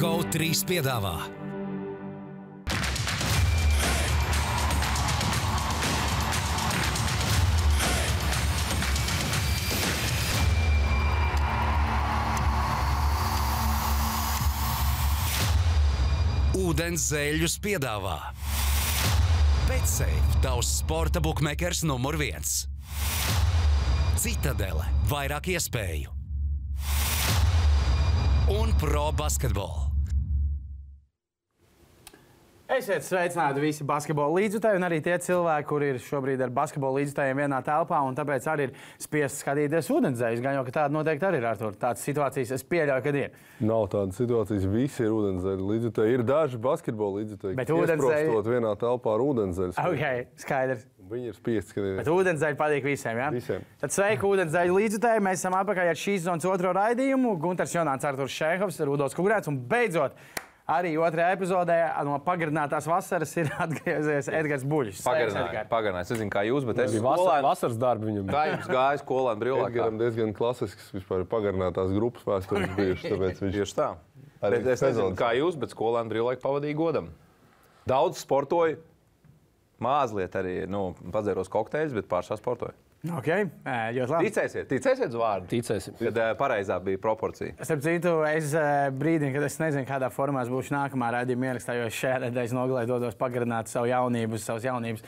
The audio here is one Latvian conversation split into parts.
GO3 piedāvā. Ūdens zēļus piedāvā. Betsafe, tavs sporta buklets numur viens. Citadele, vairāk iespēju un pro basketbolu. Esiet sveicināti visi basketbola līdzjutēji un arī tie cilvēki, kur ir šobrīd ar basketbola līdzjutējiem vienā telpā un tāpēc arī ir spiest skatīties ūdenzēļus. Gan jau, ka tāda noteikti arī ir ar to. Tādas situācijas es pieļauju, kad ir. Nav tādas situācijas, visi ir ūdenzēļi. Līdzjutēji ir daži basketbola līdzjutēji, Bet ūdenzēļi- vienā telpā ar ūdenzēļu. Ok, skaidrs. Viņi ir spiesti skatīties. Bet ūdenzēļi patīk visiem. Ja? Visiem. Tad sveiki, ūdenzēļu līdzjutēji. Mēs esam atpakaļ ar šīs zonas otro raidījumu. Gunārs Jonāns, Arthurs Šēhovs, Rudolf Kungrēts un beidzot. Arī otrajā epizodē no pagarinātās vasaras ir atgriezies Edgars Buļs. Pagarināju. Es nezinu, kā jūs, bet es Bija esmu vasar, vasaras darbi viņam. Kā jums gāja skolā un brīvlākā? Edgaram diezgan klasisks vispār pagarinātās grupas vēstures bijušas, tāpēc viņš Tieši tā. Arī Bet es nezinu, kā jūs, bet skolā un brīvlākā pavadīja godam. Daudz sportoju, mazliet arī nu, padzēros kokteļus, bet pārsvarā sportoju. Okay. ē, Ļoti labi. Ticēsiet, ticēsiet vārdu. Ticēsim. Kad uh, pareizā bija proporcija. Starp citu, es eh, brīdī, kad es nezinu, kādā formā būšu nākamā raidījuma ierakstā, jo šajā nedēļas nogalē dodos pagarināt savu jaunību, savas jaunības.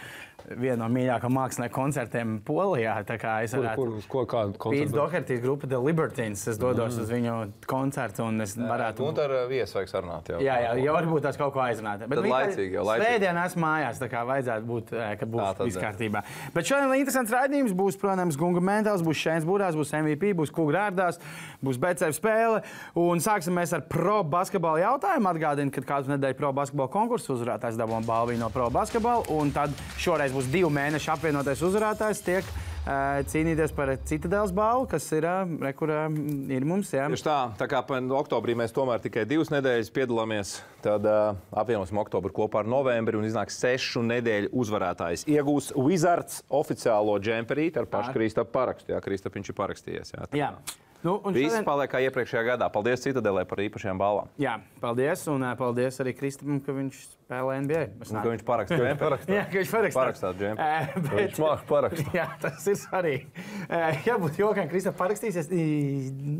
Vienu no mīļākajiem mākslinieku koncertiem Polijā. Es Kur, kur, uz ko kādu koncertu? Dohertīs grupa The Libertines. Es dodos mm. uz viņu koncertu un es varētu. Un ar viesu vajag sarunāt. Jau. Jā, jā, jau varbūt tās kaut ko aizrunāt. Bet viņi- laicīgi, jau laicīgi. Svētdien esmu mājās, tā kā vajadzētu būt, ka būs viss kārtībā. Bet šodien interesants raidījums būs, protams, Gunga Mentāls, būs Šēns Būrās, būs MVP, būs Kugrārdās, būs BCF spēle. Un sāksim mēs ar pro basketbola jautājumu. Atgādinu, ka katru nedēļu pro basketbola konkursu uzvarētājs dabūja balvu no pro basketbola. Un tad šoreiz būs divu mēnešu apvienotais uzvarētājs. Tiek, uh, Cīnīties par citadēlas balvu, kas ir, uh, re, kur, uh, ir mums. Jā. Tieši tā, tā kā oktobrī mēs tomēr tikai divas nedēļas piedalāmies, tad uh, apvienosim oktobru kopā ar novembri un iznāks sešu nedēļu uzvarētājs. Iegūs Wizards oficiālo džemperīti ar pašu Kristapu parakstu. Jā, Kristap viņš ir parakstījies. Jā. Jā. Nu, Viss šodien- paliek kā iepriekšējā gadā. Paldies Citadelē par īpašajām balvām. Jā, paldies. Un uh, paldies arī Kristupam, ka viņš spēlē NBA. Un, ka viņš parakstīja džemperīti. Jā, ka viņš parakstās. Parakstās džemperi. Eh, bet- Viņš māca parakstīt. Jā, tas ir svarīgi. Eh, Jā, būtu jokā, ka Kristofers parakstīsies.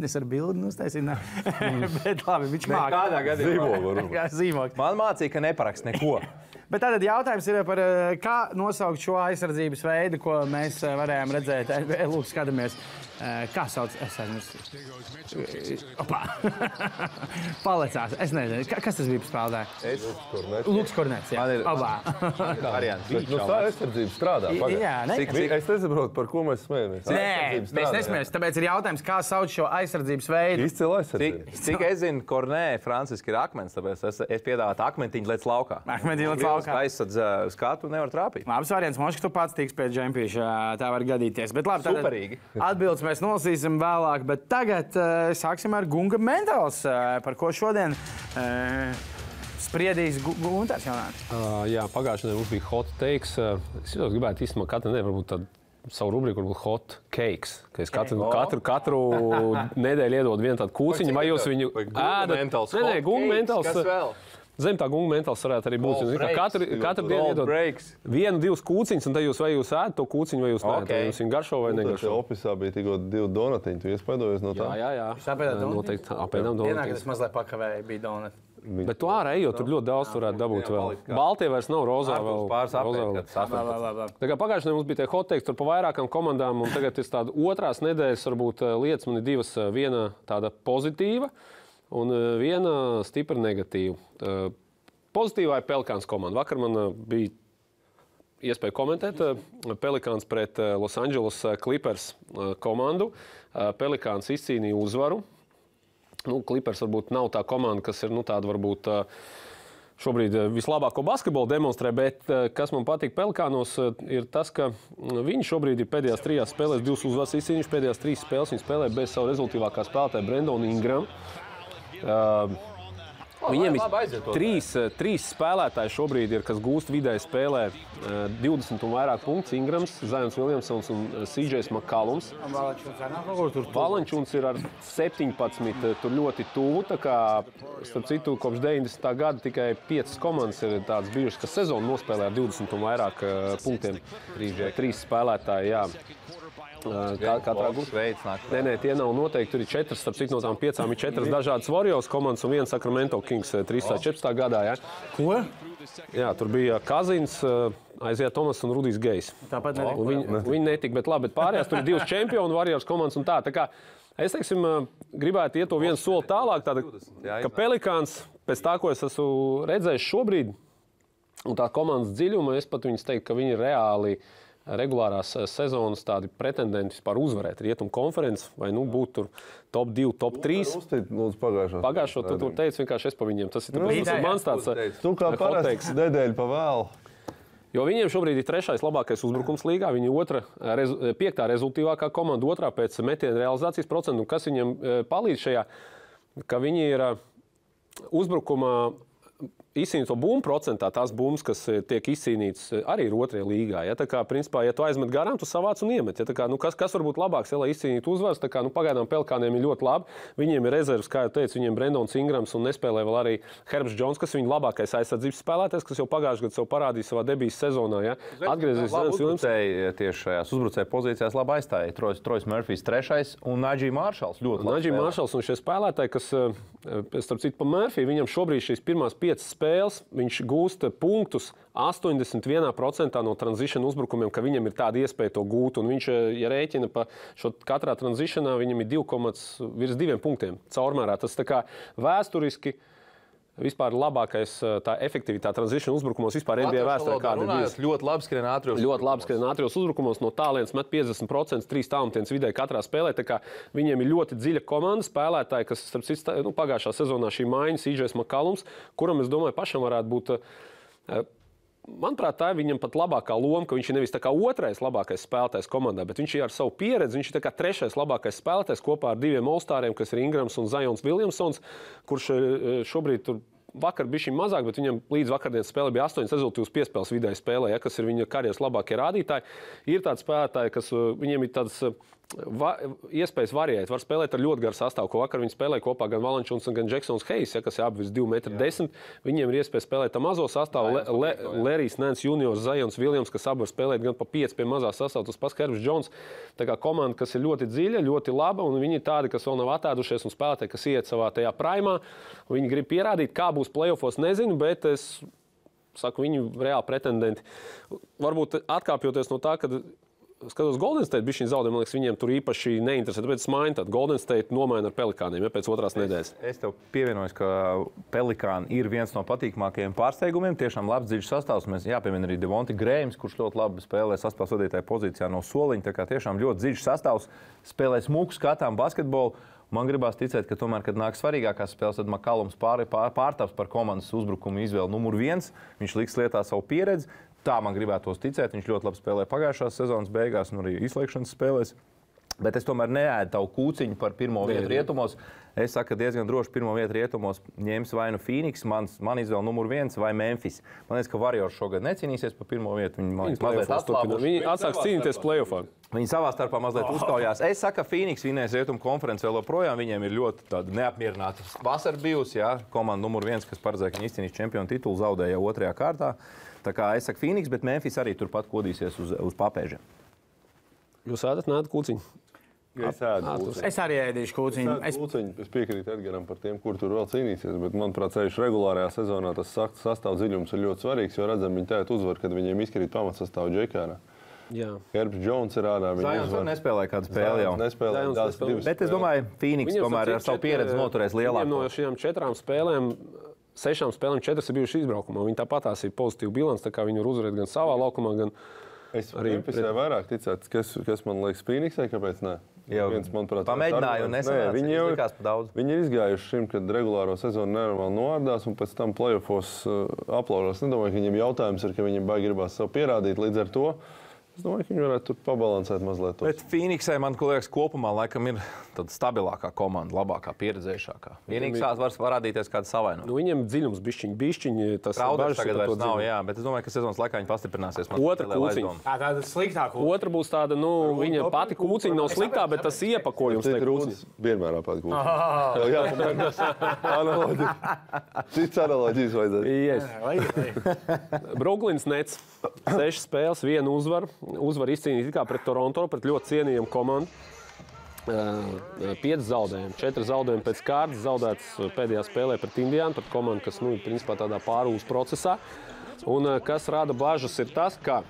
Es ar bildi uztaisīju. nē. Bet labi, viņš māca. Nekādā gadījumā. Zīmogu varbūt. Jā, zīmog. Man mācīja, ka neparakst neko. Bet tātad jautājums ir par eh, kā nosaukt šo aizsardzības veidu, ko mēs eh, varējām redzēt. Eh, Lūk, skatāmies, kā sauc. Es aizmirsu. Opā! Palicās. Es nezinu, ka- kas tas bija spēlētāju. Es Lūks Kornets. Jā, Man ir- Opā. variants. Bet, nu, tā aizsardzība strādā. pagaid. Jā, ne? Cik- Vi- Es nesaprotu, par ko mēs smējamies. Nē, Aizsardzība mēs strādā, nesmējamies. Tāpēc ir jautājums, kā sauc šo aizsardzības veidu. Izcila Cik, aizsardzība. cik es zinu, Kornē, Franciski ir akmens, tāpēc es, es piedāvātu akmentiņu līdz laukā. Akmentiņu līdz laukā. Aizsadz uh, skatu nevar trāpīt. Labs variants, Mošs, ka tu pats tiks pie džempīša. Tā var gadīties. Bet labi, Superīgi. Atbildes mēs nolasīsim vēlāk, bet tagad uh, sāksim ar Gunga Mentāls, uh, par ko šodien uh, spriedīs Gu- Gunārs Jonāns. Uh, jā, pagājušajā nedēļā mums bija hot takes. Uh, es gribētu īstenībā katru nedēļu varbūt tādu savu rubriku, varbūt hot cakes. Es katru, O. katru, katru nedēļu iedodu vienu tādu kūciņu, vai jūs viņu ēdat? Nē, gunga cakes, mentāls. Zem tā gunga mentāls varētu arī būt. Breaks. Katru, katru dienu iedod breaks. vienu, divas kūciņas, un tad jūs vai jūs ēdat to kūciņu, vai jūs nē, Ok. okay. jums viņa garšo vai Tur negaršo. opisā bija tikko divi donatiņi. Tu iespaidojies no tā? Jā, jā, jā. Donatiņus? Noteikti apēdām Dienā, kad donutus. es mazliet pakavēju, bija donat. Bet tu ārā ejot, tur ļoti daudz varētu dabūt vēl. Baltie vairs nav rozā vēl. Pāris kad kā pagājušajā nedēļā mums bija tie hot takes tur pa vairākām komandām, un tagad ir tāda otrās nedēļas, varbūt eh, lietas man ir divas. eh, Viena tāda pozitīva un eh, viena stipri negatīva. Eh, Pozitīvā ir Pelkāns komanda. Vakar man eh, bija iespēja komentēt Pelikāns pret Los Angeles eh, Clippers komandu. Pelikāns izcīnīja uzvaru. Nu, Clippers varbūt nav tā komanda, kas ir nu, tāda varbūt. šobrīd vislabāko basketbolu demonstrē, bet kas man patīk Pelikānos, eh, ir tas, ka viņi šobrīd ir pēdējās trijās spēlēs, divas uzvaras izcīnījuši. Pēdējās trīs spēles viņi spēlē bez savu rezultātīvākā spēlētāja Brendona Ingrama. Uh, Viņiem ir trīs, eh, trīs spēlētāji šobrīd, ir, kas gūst vidēji spēlē eh, 20 un vairāk punktus. Ingrams, Zajons Viljamsons un eh, CJs Makalums. Valančuns ir ar 17, eh, tur ļoti tuvu. starp citu, kopš 90. gada tikai 5 komandas ir tādas bijušas, kas sezonu nospēlē ar 20 un vairāk eh, punktiem. Trīs spēlētāji, jā. Kā, katrā grupā. Nē, nē, tie nav noteikti. Tur ir četras, starp citu, no tām piecām ir četras dažādas Warriors komandas un viens Sacramento Kings eh, 314. gadā. Ja? Ko? Jā, tur bija Kazins, aiziet Tomas un Rudijs Gejs. Tāpat Un netika. Viņi, viņi netika, bet labi, bet pārējās tur ir divas čempionu Warriors komandas un tā. tā kā, es teiksim, gribētu iet to vienu soli tālāk, tāda, ka Pelikāns, pēc tā, ko es esmu redzējis šobrīd, un tā komandas dziļuma, es pat viņus teiktu, ka viņi ir reāli regulārās eh, sezonas tādi pretendenti vispār uzvarēt rietumu konferenci vai nu, būt tur top 2, top 3. Uztīt, lūdzu, pagājušo. Pagājušo tu tur teici vienkārši es pa viņiem. Tas ir, tāpēc, bija tas ir mans tāds eh, Tu kā hot parasti nedēļu pa vēlu. Jo viņiem šobrīd ir trešais labākais uzbrukums līgā. Viņi otra, rezu, piektā rezultātīvākā komanda, otrā pēc metiena realizācijas procenta. Un Kas viņiem eh, palīdz šajā, ka viņi ir eh, uzbrukumā izcīnīt to bumbu procentā, tās bumbas, kas eh, tiek izcīnītas, eh, arī ir otrajā līgā. Ja? Tā kā, principā, ja tu aizmet garām, tu savāc un iemet. Ja? Tā Kā, nu, kas, kas var būt labāks, ja, lai izcīnītu uzvaras? Tā Kā, nu, pagaidām Pelkāniem ir ļoti labi. Viņiem ir rezerves, kā jau teicu, viņiem Brendons Ingrams un nespēlē vēl arī Herbs Jones, kas ir viņa labākais aizsardzības spēlētājs, kas jau pagājušajā gadā sev parādīja savā debijas sezonā. Ja? Atgriezīsies Zēns Vilnius. Tieši šajās uzbrucēju pozīcijās labi aizstāja. Trojs, Trojs Murphys trešais un Nadžija Māršals ļoti labi. Spēlē. Maršals un šie spēlētāji, kas, eh, starp citu, pa Murphy, viņam šobrīd šīs pirmās piecas spēles, viņš gūst punktus 81% no tranzīcijas uzbrukumiem, ka viņam ir tāda iespēja to gūt. Un viņš, eh, ja rēķina pa šo katrā tranzīcijā, viņam ir 2, virs 2 punktiem caurmērā. Tas tā kā vēsturiski. Vispār labākais eh, tā efektivitāte tranzīcijas uzbrukumos vispār NBA vēsturē, kāda. Runājot, ļoti labi skrien ātros. Ļoti labi skrien ātros uzbrukumos, no tālienes met 50%, 3 tālmetienus vidēji katrā spēlē. Viņiem ir ļoti dziļa komanda spēlētāji, kas, starp citu, nu, pagājušā sezonā šī maiņa, Īģis Makalums, kuram, es domāju, pašam varētu būt. eh, Manuprāt, tā ir viņam pat labākā loma, ka viņš ir nevis otrais labākais spēlētājs komandā, bet viņš ir ar savu pieredzi. Viņš ir trešais labākais spēlētājs kopā ar diviem Olstāriem, kas ir Ingrams un Zajons Viljamsons, kurš eh, šobrīd tur vakar bija šī mazāk, bet viņam līdz vakardienas spēlē bija 8 rezultātus piespēles vidēji spēlē, ja, kas ir viņa karjeras labākie rādītāji. Ir tādi spēlētāji, kas uh, viņiem ir tādas uh, va, iespējas variēt. Var spēlēt ar ļoti garu sastāvu, ko vakar viņi spēlēja kopā gan Valančuns, gan Džeksons Heis, ja, kas ir abi 2,10 m. Viņiem ir iespēja spēlēt ar mazo sastāvu. Le, Le, Lerijs Nēns, Juniors, Zajons Viljams, kas abi var spēlēt gan pa 5 pie mazā sastāvā. Tas pats Kerbs Džons. Tā kā komanda, kas ir ļoti dziļa, ļoti laba, un viņi ir tādi, kas vēl nav attēdušies, un spēlētāji, kas iet savā tajā primā. Viņi grib pierādīt, kā būs playoffs, nezinu, bet es saku, viņi reāli pretendenti. Varbūt atkāpjoties no tā, ka skatos, Golden State bija šī zaudējuma, man liekas, viņiem tur īpaši neinteresē. Tāpēc es mainu, tad Golden State nomaina ar Pelikāniem ja, pēc otrās nedēļas. Es tev pievienojos, ka Pelikāna ir viens no patīkamākajiem pārsteigumiem. Tiešām labs dziļš sastāvs. Mēs jāpiemina arī Devonti Grējums, kurš ļoti labi spēlē sastāvs vadītāja pozīcijā no soliņa. Tā kā tiešām ļoti dziļš sastāvs. Spēlē smuku, skatām basketbolu. Man gribās ticēt, ka tomēr, kad nāk svarīgākās spēles, tad Makalums pār, pār, pārtaps par komandas uzbrukumu izvēli numur viens. Viņš liks lietā savu pieredzi. Tā man gribētos ticēt. Viņš ļoti labi spēlēja pagājušās sezonas beigās un arī izslēgšanas spēlēs. Bet es tomēr neēdu tavu kūciņu par pirmo vietu rietumos. Es saku, ka diezgan droši pirmo vietu rietumos ņems vai nu Phoenix, mans, man izvēle numur viens, vai Memphis. Man liekas, ka Warriors šogad necīnīsies par pirmo vietu. Viņi, man liekas, mazliet atslābuši. Viņi atsāks cīnīties playoffā. Viņi savā starpā mazliet uzkaujās. Es saku, ka Phoenix vinnēs rietumu konferenci vēl joprojām. Viņiem ir ļoti neapmierināta vasara bijusi. Jā. Komanda numur viens, kas paredzēja, ka viņi izcīnīs čempionu titulu, zaudēja jau otrajā kārtā. Tā kā es saku Phoenix, bet Memphis arī turpat kodīsies uz, uz papēžiem. Jūs ēdat nādu kūciņu? Es ēdu. Es arī ēdīšu kūciņu. Es, Es, kūciņu. es piekrītu Edgars par tiem, kur tur vēl cīnīsies. Bet, manuprāt, ceļš regulārajā sezonā tas sak- sastāv dziļums ir ļoti svarīgs. Jo redzam, viņi tēt uzvar, kad viņiem izkrīt pamatsastāvā Džekārā. Jā. Herbs Jones ir ārā. uzvar. vēl nespēlēja kādu spēli jau. Nespēlē Zajons tās nespēlē. divas. Bet es domāju, Phoenix tomēr ar savu pieredzi noturēs lielāko. No šīm četrām spēlēm, sešām spēlēm, četras ir bijušas izbraukumā. Viņi tāpat ir pozitīva bilants, tā kā viņi ir uzvarējuši gan savā laukumā, gan Es Arī arī pret... vairāk ticētu, kas, kas man liekas Phoenixai, kāpēc ne? Jau Viens, manuprāt, pamēģināju un. Nē, Viņi jau pa daudz. Viņi ir izgājuši šim, kad regulāro sezonu nenormāli noārdās, un pēc tam playoffs uh, aplaužās. Nedomāju, ka viņiem jautājums ir, ka viņiem baigi gribās sev pierādīt līdz ar to. Es domāju, ka viņi varētu tur pabalansēt mazliet. tos. Bet Phoenixai, man liekas, kopumā laikam ir tāda stabilākā komanda, labākā, pieredzējušākā. Vienīgais var parādīties kāda savainojuma. Nu, viņiem dziļums bišķiņi, bišķiņi. Tas Rauders tagad vairs nav, dziļumu. jā, bet es domāju, ka sezonas laikā viņi pastiprināsies. Otra kūciņa. Tā tāda sliktāka. Otra būs tāda, nu, viņa pati kūciņa nav sliktā, bet tas iepakojums Tie tiek rūtas vienmēr apēd gūstu. Jā, analoģija. Cits analoģijas vajadzētu. Yes. Brooklyns Nets. Sešas spēles, viena uzvara. Uzvara izcīnīta tikai pret Toronto, pret ļoti cienījamu komandu. Pieci zaudējumi, četri zaudējumi pēc kārtas. Zaudēts pēdējā spēlē pret Indiānu, pret komandu, kas nu, ir principā tādā pārūs procesā. Un kas rada bažas, ir tas, ka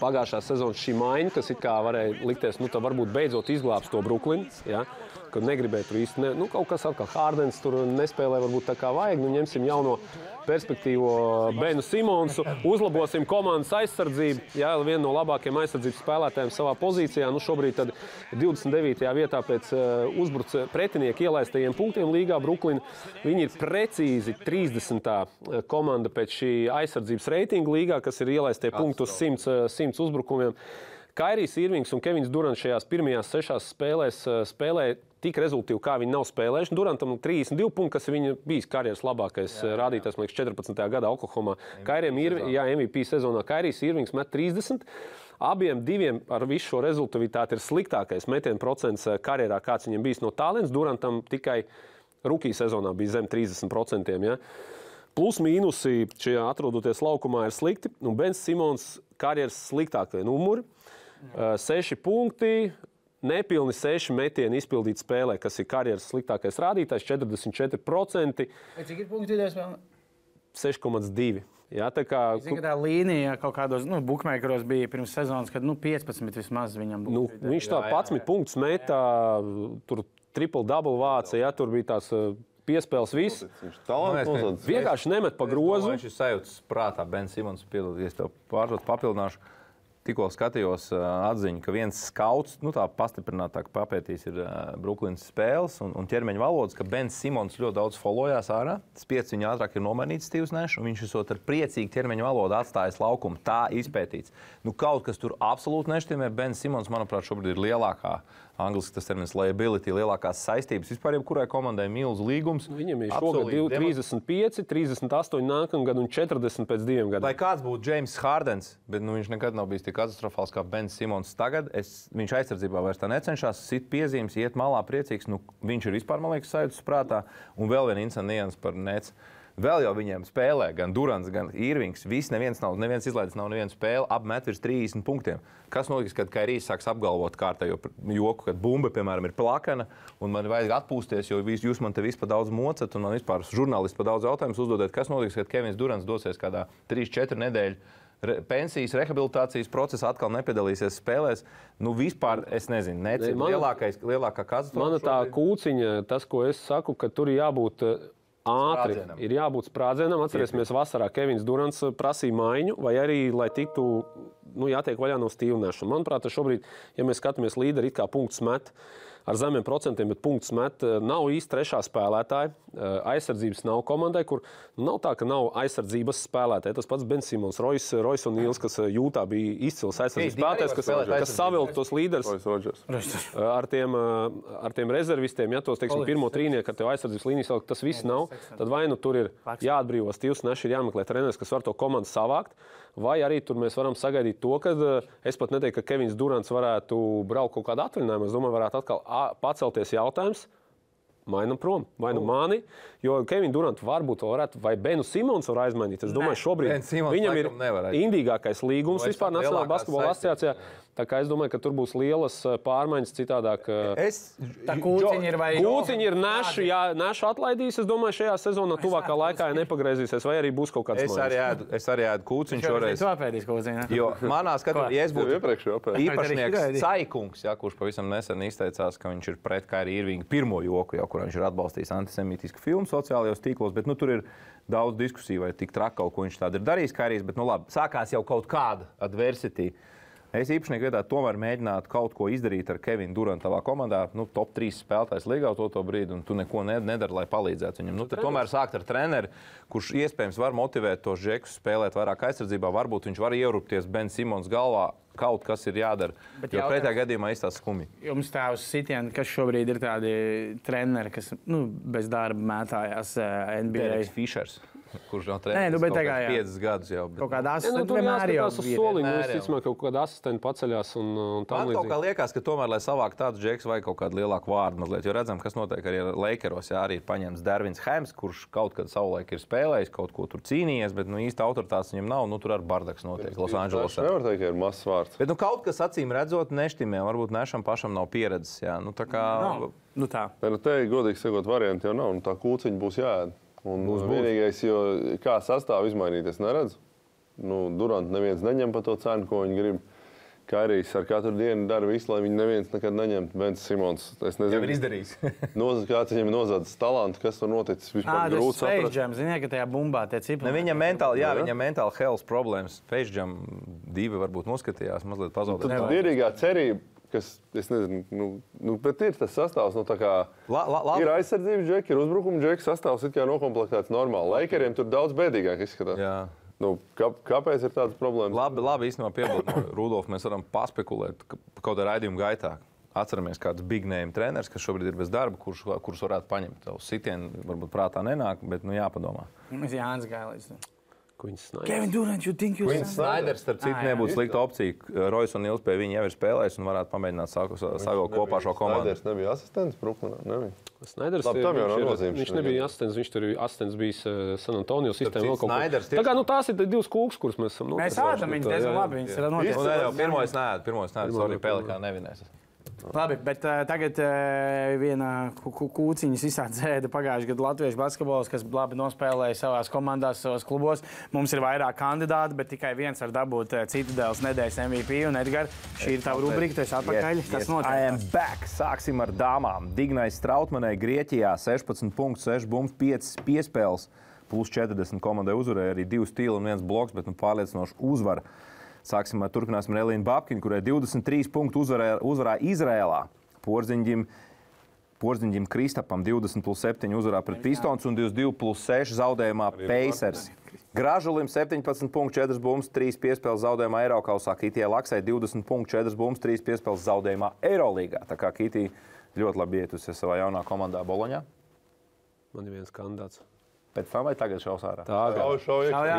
pagājušā sezonā šī maiņa, kas varēja likties, nu, tā varbūt beidzot izglābs to Brooklynu. Ja? Kad negribēja tur īsti, ne, nu, kaut kas atkal Hārdens tur nespēlē, varbūt tā kā vajag. Nu, ņemsim jauno perspektīvo Benu Simonsu, uzlabosim komandas aizsardzību. Jā, viena no labākajiem aizsardzības spēlētājiem savā pozīcijā. Nu, šobrīd tad 29. vietā pēc uh, uzbrucēja pretinieku ielaistajiem punktiem līgā Brooklyn. Viņi ir precīzi 30. komanda pēc šī aizsardzības reitinga līgā, kas ir ielaistie punkti uz 100, uh, 100 uzbrukumiem. Kairijs Irvings un Kevins Durants šajās pirmajās sešās spēlēs spēlēja tik rezultātīvi, kā viņi nav spēlējuši. Durantam 32 punkti, kas viņa bijis karjeras labākais jā, jā. rādītājs, man liekas, 14. gadā Oklahomā. Kairiem ir, jā, MVP sezonā Kairijs Irvings met 30. Abiem diviem ar visu šo rezultātu ir sliktākais metienu procents eh, karjerā, kāds viņam bijis no tālens. Durantam tikai rookie sezonā bija zem 30%. Ja? Plus mīnusi šajā atrodoties laukumā ir slikti. Un Bens Simons karjeras sliktākie numuri. Uh, seši punkti, nepilni seši metieni izpildīti spēlē, kas ir karjeras sliktākais rādītājs, 44%, Cik ir punkti idejas vēl? 6,2. Jā, tā kā Zinu, ka tā līnija kaut kādos nu, bookmakeros bija pirms sezonas, kad nu, 15 vismaz viņam nu, būtu. viņš tā 11 punktus metā, tur triple double vāca, jā, tur bija tās uh, piespēles viss. Viņš nozadz. Vienkārši nemet pa grozu. Viņš ir sajūts prātā, Bens Simons, piedodies, tev pārdot papildināšu. Tikko skatījos atziņu, ka viens skauts, nu tā pastiprinātāk papētījis, ir Brooklynas spēles un, un ķermeņa valodas, ka Bens Simons ļoti daudz followjās ārā. Spiedz viņu ātrāk ir nomainīts Steve's Nešs, un viņš esot ar priecīgu ķermeņa valodu atstājis laukumu. Tā izpētīts. Nu, kaut kas tur absolūti nešķiemē. Bens Simons, manuprāt, šobrīd ir lielākā. Angliski tas termins liability, lielākās saistības vispār jebkurai komandai milzu līgums. Viņam ir šogad div- 35, 38 nākamā gada un 40 pēc diviem Lai gadiem. kāds būtu James Hardens, bet nu, viņš nekad nav bijis tik katastrofāls kā Bens Simons. Tagad es, viņš aizsardzībā vairs tā necenšas, sit piezīmes, iet malā priecīgs. Nu, viņš ir vispār, man liekas, sajūtas prātā. Un vēl viena incidenta nianses par nec. Vēl jau viņiem spēlē gan Durants, gan Irvings. Viss neviens nav, neviens izlaidis nav nevienu spēli, apmet virs 30 punktiem. Kas notiks, kad Kairīs sāks apgalvot kārtējo joku, kad bumba, piemēram, ir plakana un man vajag atpūsties, jo vis- jūs man te vispār daudz mocat un man vispār žurnālisti pa daudz jautājumus uzdodat. Kas notiks, kad Kevins Durants dosies kādā 3-4 nedēļu? Re, pensijas, rehabilitācijas procesā atkal nepiedalīsies spēlēs. Nu, vispār es nezinu, Ne, necinu. mana- Lielākais, lielākā katastrofa. Mana tā šobrīd- kūciņa, tas, ko es saku, ka tur jābūt eh, ātri. Sprādzienam. Ir jābūt sprādzienam. Atcerēsimies, vasarā Kevins Durants eh, prasīja maiņu, vai arī, lai tiktu, nu, jātiek vaļā no stīvnēšanas. Manuprāt, šobrīd, ja mēs skatāmies līderi, it kā punkts met. Ar zemiem procentiem, bet punkts met. eh, Nav īsti trešā spēlētāja. Eh, Aizsardzības nav komandai, kur nu, nav tā, ka nav aizsardzības spēlētāji. Tas pats Ben Simons, Rojas, Rojas un Nils, kas eh, jūtā bija izcils aizsardzības spēlētājs, kas, kas savilka tos līderus ar tiem, ar tiem rezervistiem, ja tos teiksim, pirmo trīnieku, kad tev aizsardzības līnijas vēl tas viss nav, tad vai nu tur ir jāatbrīvo stils, neš ir jāmeklē treneris, kas var to komandu savākt. Vai arī tur mēs varam sagaidīt to, ka ā, es pat neteiktu, ka Kevins Durants varētu braukt kaut kādā atvaļinājumā. Es domāju, varētu atkal pacelties jautājums. Mainam prom, vai nu mani, jo Kevins Durants varbūt varētu, vai Benu Simons var aizmainīt. Es domāju, šobrīd Bens Simons viņam ir laikam nevar aiz- indīgākais līgums Vai vispār Nacionālajā basketbola asociācijā. Tā kā es domāju, ka tur būs lielas ā, pārmaiņas citādāk. ā, Es, ir vai Kūciņi ir nešu, jā, nešu atlaidīs. Es domāju, šajā sezonā tuvākā laikā ja nepagriezīsies, vai arī būs kaut kāds es arī ēdu, es arī ēdu kūciņu šoreiz. Tu apēdīsi kūciņu. Jo manā skatījumā, ja es būtu iepriekš īpašnieks Arī Caikungs, ja, kurš pavisam nesen izteicās, ka viņš ir pret Kairiju Irvingu pirmo joku, jau, kur viņš ir atbalstījis antisemītisku filmu sociālajos tīklos, bet nu, tur ir daudz diskusiju, vai tik traki kaut ko viņš tādu ir darījis. Kairijs, bet nu, labi, sākās jau kaut kāda adversity. Es īpašnieku vietā tomēr mēģinātu kaut ko izdarīt ar Kevinu Durantu savā komandā. Nu, top 3 spēlētājs līgā to, to brīdi, un tu neko ne- nedari, lai palīdzētu viņam. Nu, tomēr sākt ar treneri, kurš iespējams var motivēt tos džekus spēlēt vairāk aizsardzībā. Varbūt viņš var ierupties Ben Simons galvā. Kaut kas ir jādara. Bet jautājums- pretējā gadījumā izstāsta skumji. Jums tā uz sitienu, kas šobrīd ir tādi treneri, kas nu, bez darba mētājās eh, NBA. Fišers, kurš jau Nē, nu, bet tagad kāds jā. 5 gadus jau. bet- Kaut kādā Ja, nu, vienmēr jau uz soliņa. Es jau. ka kaut kāda asistenta paceļās un, un tā Man kaut kā līdzīgi. liekas, ka tomēr, lai savāktu tādus džekus, vajag kaut kādu lielāku vārdu. Mazliet, jo redzam, kas notiek arī ar Lakeros. Jā, arī ir paņemts Darvins Heims, kurš kaut kad savulaik ir spēlējis, kaut ko tur cīnījies, bet nu, īsti autoritātes viņam nav. Nu, tur ar bardaks notiek Tas Losandželosā. nevar teikt, ka ir mazs vārds. Bet nu, kaut kas acīm redzot, neštimē. Varbūt nešam pašam nav pieredzes. Jā. Nu, tā kā, Nav. Nu, tā. Nē, nu, te, godīgi sakot, varianti jau nav. Nu, tā kūciņa būs jāēd. Un būs, vienīgais, jo kā sastāvā izmainīties, neredz. Nu, Durant neviens neņem par to cenu, ko viņi grib. Kairijas ar katru dienu dara visu, lai viņi neviens nekad neņemtu. Bens Simons. Es nezinu, izdarījis. Noz, kāds viņam nozadzis talantu, kas tur noticis. Vispār tas grūti saprast. Jam, ziniet, ka tajā bumbā tie cipari. Ne, viņam mentāli, jā, Jā. viņam mentāli health problēmas. Pēkšņam divi varbūt noskatījās, mazliet pazaudēja. Tad derīgā cerība, kas, es nezinu, nu, nu, bet ir tas sastāvs, nu, tā kā La, la, la, ir aizsardzības džeki, ir uzbrukuma džeki, sastāvs ir kā nokomplektēts normāli. Laikeriem tur daudz bēdīgāk izskatās. jā. Nu, kā, kāpēc ir tādas problēmas? Labi, labi īstenībā piebildu, no Rudolf, mēs varam paspekulēt ka kaut kādā raidījuma gaitā. Atceramies, kāds big name treneris, kas šobrīd ir bez darba, kurš, kurš varētu paņemt savu sitienu. Varbūt prātā nenāk, bet nu, jāpadomā. Mēs Jānis gāja Kevin Durant, you think you Queens Snaiders, starp citu, Ah, nebūtu slikta opcija. Rojas un Nils pie viņa jau ir spēlējis un varētu pamēģināt savilkt kopā šo komandu. Snaiders nebija asistents Brooklynā. Nebija. Snaiders, Labi, tam jau viņš nav ir- nozīmes Viņš nebija asistents, viņš tur bija asistents bijis eh, San Antonio sistēmā. vēl kaut kur. Snaiders Tā kā nu, tās ir tie divas kūks, kuras mēs esam Mēs noteikuši, ādam bet, viņus diezgan labi. Pirmais nē, pirmais nē, sorry, Pelikā nevinēs. Labi, bet uh, tagad uh, viena ku- kūciņas izsācēda pagājušajā gadā Latvijas basketbols, kas labi nospēlēja savās komandās, savos klubos. Mums ir vairāk kandidātu, bet tikai viens var dabūt uh, citu dēls nedēļas MVP. Un, Edgars, šī ir tava rubrika, tu esi atpakaļ. Kas I am back. Sāksim ar dāmām. Dignais Strautmanai Grieķijā 16,6 bumbas, 5 piespēles, plus 40 komandai uzvarēja arī 2 stili un 1 bloks, bet nu, pārliecinoši uzvara. Sāksim ar turpināsim ar Elīnu Babkinu, kurai 23 punktu uzvarēja, uzvarēja Izrēlā. Porziņģim, Porziņģim Kristapam 20 plus 7 uzvarā pret Pistons un 22 plus 6 zaudējumā Pacers. Gražulim 17,4 bumbas, 3 piespēles zaudējumā Eiropausā, Kitijai Laksai 20,4 bumbas, 3 piespēles zaudējumā Eirolīgā. Tā kā Kitija ļoti labi ietusies savā jaunā komandā Boloņā. Man ir viens kandidāts. Pēc tam vai tagad šaus ārā? Tā ārā.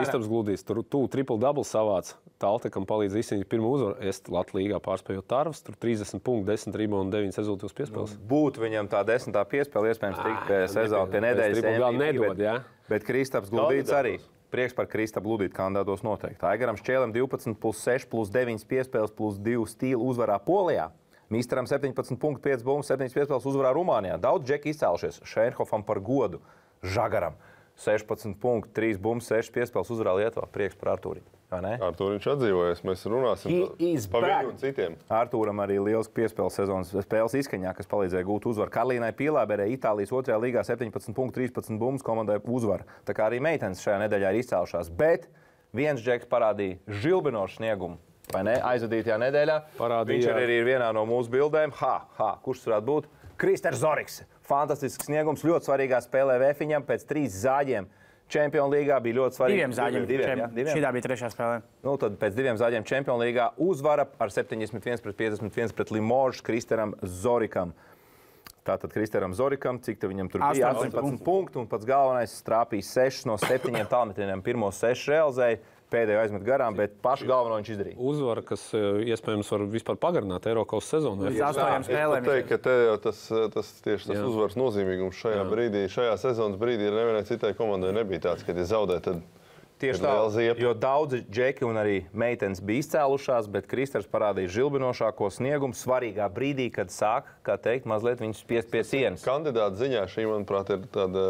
Kristaps Gludīs, tur tu triple double savāc. Tāltekam palīdz izcīnīt pirmo uzvaru. Es Latvijā pārspēju Tarvas, tur 30 punktu, 10 reboundu un 9 rezultātus piespēles. Būtu viņam tā desmitā piespēle, iespējams, tikt pie sezonas, pie nedēļas. double MVP, nedod, bet- jā. Bet Kristaps Gludīts arī. Prieks par Kristapu Gludītu kandidātos noteikti. Aigaram Šķēlam 12, plus 6, plus 9 piespēles, plus 2 stīlu uzvarā Polijā. Misteram 17,5 bumbas, 7 piespēles uzvarā Rumānijā. Daudz džeki izcēlušies Šērhofam par godu. Žagaram 16,3 bumbas, 6 piespēles uzvarā Lietuvā. Prieks par Artūriņu. vai ne? Ar to viņš atdzīvojas. Mēs runāsim He is par back. viņu un citiem. Artūram arī liels piespēles sezonas spēles izskaņā, kas palīdzēja gūt uzvaru. Karolīnai Pilāberē Itālijas otrajā līgā 17,13 bumbas komandai uzvaru. Tā kā arī meitenes šajā nedēļā ir izcēlušās. Bet viens džeks parādīja žilbinošu sniegumu. Vai ne? Aizvadītajā nedēļā. Parādīja, Viņš arī ir vienā no mūsu bildēm. Ha, ha, kurš varētu būt? Kristers Zorigs. Fantastisks sniegums, ļoti svarīgā spēlē Vēfiņam pēc trīs zāģiem. Čempionu līgā bija ļoti svarīgi. Diviem zāģiem. Diviem, jā, diviem. Šī bija trešā spēlē. Nu, tad pēc diviem zaļiem čempionu līgā uzvara ar 71 pret 51 pret Limožu Kristeram Zorikam. Tātad Kristeram Zorikam, cik te viņam tur bija 18 18 punktu, un pats galvenais strāpīja 6 no 7 tālmetieniem. Pirmo 6 realizēja, pēdējo aizmet garām, bet pašu galveno viņš izdarīja. Uzvara, kas eh, iespējams var vispār pagarināt Eiropas sezonu. Astoņām Es spēlēm. pat teiktu, ka te jau tas, tas tieši tas Jā. uzvaras nozīmīgums šajā brīdī, šajā sezonas brīdī ir nevienai citai komandai nebija tāds, ka, ja zaudē, tad Tieši tā, jo daudzi džeki un arī meitenes bija izcēlušās, bet Kristers parādīja žilbinošāko sniegumu svarīgā brīdī, kad sāk, kā teikt, mazliet viņus spiest pie sienas. Kandidāta ziņā šī, manuprāt, ir tāda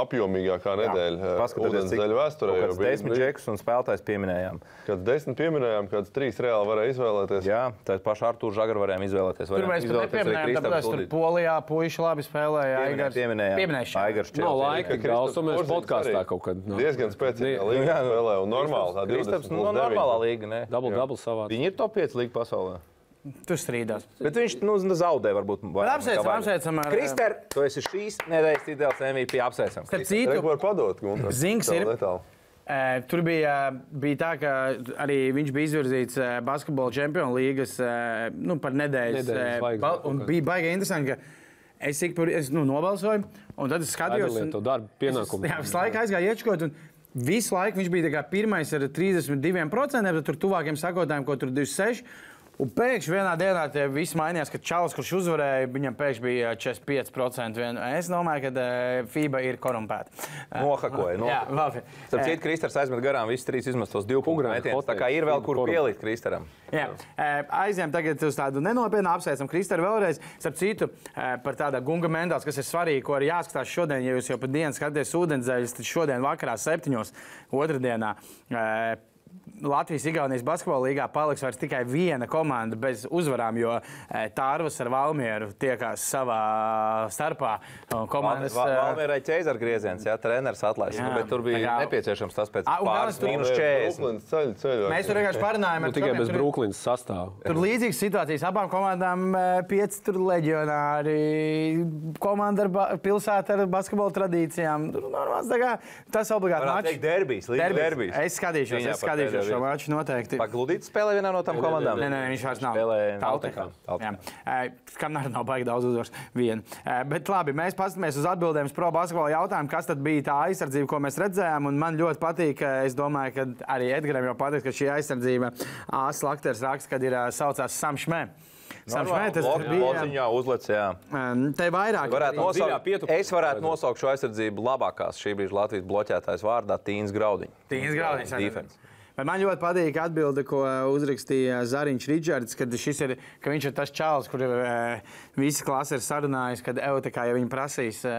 apjomīgākā nedēļa Paskatieties, ūdenszeļu vēsturē. kāds bija desmit džekus un spēlētājs pieminējām. Kad desmit pieminējām, kāds trīs reāli varēja izvēlēties. Jā, tā pašu Arthuru Žagaru varējām izvēlēties. Izvēlēties arī nepieminējām, tāpēc tur. Polijā puiši labi spēlēja. Pieminējām, Aigars- pieminējām. Aigars Čelsi. laika, Ka Kristaps podkāstā kaut kad. nu. Diezgan jā, spēlē. Un normāli tā Kristaps, 20 nu, plus normālā 9. līga, ne? Double, double savā. Viņi ir top 5 līga pasaulē. Tur strīdās. Bet viņš nu, zaudē, varbūt. apsveicam, apsveicam ar- Krister, tu esi šīs nedēļas ideāls MVP. Apsveicam. Starp citu, Reku var padot. Zinks ir- letāli. Eh, Tur bija, bija tā, ka arī viņš bija izvirzīts basketbola čempionu līgas nu, par nedēļas. Nedēļas kaut Un bija baigi interesanti, ka es, ik es nu, nobalsoju, un tad es skatījos. Atdaliet un- to darbu pienākumu. Jā, visu laiku aizgāja iečkot. un Visu laiku viņš bija pirmais ar 32%, tad tur tuvākiem sakotājiem, ko tur 26%. Un pēkšņi vienā dienā tie visi mainījās, kad Čāls, kurš uzvarēja, viņam pēkšņi bija 45%. Vien. Es domāju, ka eh, FIBA ir korumpēta. Eh, Nohakoja, Jā, nohakoja. labi. Starp Eh, citu, Kristers aizmet garām visus trīs izmestos divu punktu metienus. Tā kā ir vēl kur pielikt Kristeram. Jā, Eh, aizējām tagad uz tādu nenopietnu apsveicumu Kristēnu vēlreiz. Starp citu, eh, par tādu gunga mendāls, kas ir svarīgi, ko arī jāskatās šodien, ja jūs jau pa dienu skatāties ūdenzēļus, tad šodien vakarā septiņos, otrdienā. Eh, Latvijas-Igaunijas basketbola līgā paliks vairs tikai viena komanda bez uzvarām, jo eh, Tārvas ar Valmieru tiekās savā starpā. Un Komandas, eh, Valmierai ķēzara grieziens, jā, treneris atlaists. Jā, Nu, bet tur bija kā- nepieciešams tas pēc un pāris mīnus 40. Brooklyn ceļ, ceļ. Mēs tur vienkārši parunājām Nu, tikai bez Brooklynas sastāvā. Tur līdzīgas situācijas abām komandām, eh, pieci tur leģionāri, komanda ar ba- pilsētu ar basketbola tradīcijām. Tur normāls, tā kā tas obligāti teikt, derbijs, līdz derbijs. Es skatīšos, es skatīšos pēdējo šo maču noteikti. Pagludīts spēlē vienā no tām komandām. Nē, nē, viņš vairs nav. Spēlē. Eh, Kamēr nav baigi daudz uzvaras. Viena. Eh, Bet labi, mēs paskatāmies uz atbildēm uz pro basketbola jautājumu, kas tad bija tā aizsardzība, ko mēs redzējām. Un man ļoti patīk, es domāju, ka arī Edgaram jau patīk, ka šī aizsardzība Āsas Lakters raksta, kad ir saucās Sam Šmē. Sam Šmē, tas tur bija. Lociņā uzlec, jā. Um, te vairāk Varētu nosaukt, es varētu nosaukt šo aizsardzību labākās šī brīža Latvijas bloķētājas vārdā - Tīns Graudiņš. Tīns Graudiņš. Defense. Man ļoti patīk atbilde, ko uzrakstīja Zariņš Ričards, kad ir, ka viņš ir tas čalis, kur e, visi klase ir sarunājis, kad Eutekā, ja viņi prasīs, e,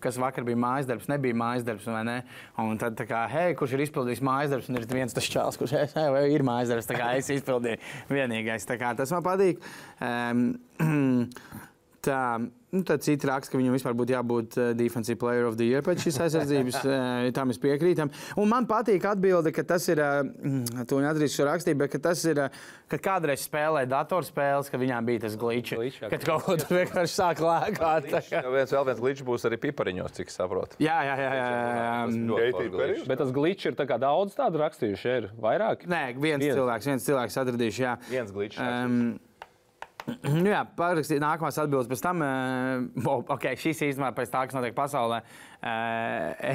kas vakar bija mājas darbs, nebija mājas darbs, vai ne? Un tad, kā, hei, kurš ir izpildījis mājas darbs, un ir viens tas čalis, kurš hei, vai ir mājas darbs, tā kā es izpildīju vienīgais. Tā kā tas man patīk. Um, Tā, nu, tad citi raksta, ka viņam vispār būtu jābūt uh, Defensive Player of the Year pēc šīs aizsardzības. uh, tam mēs piekrītam. Un man patīk atbilde, ka tas ir, uh, to neatzīšu šo rakstību, bet ka tas ir, uh, kad kādreiz spēlēja datorspēles, ka viņām bija tas jā. Kad kaut ko tur vienkārši sāk lēkāt. Jā, viens vēl viens glitch būs arī pipariņos, cik saprotu. Jā, jā, jā. jā, jā. Perry? glitch. Bet tas glitch ir tā kā daudz tādu rakstījuši. Ir vairāk. Nē, viens, Viens. cilvēks, viens cilvēks atradīšu. Jā. Viens glitch. Um, nu jā, parakstīt nākamās atbildes pēc tam. Uh, ok, šis īstenībā pēc tā, kas notiek pasaulē. Uh,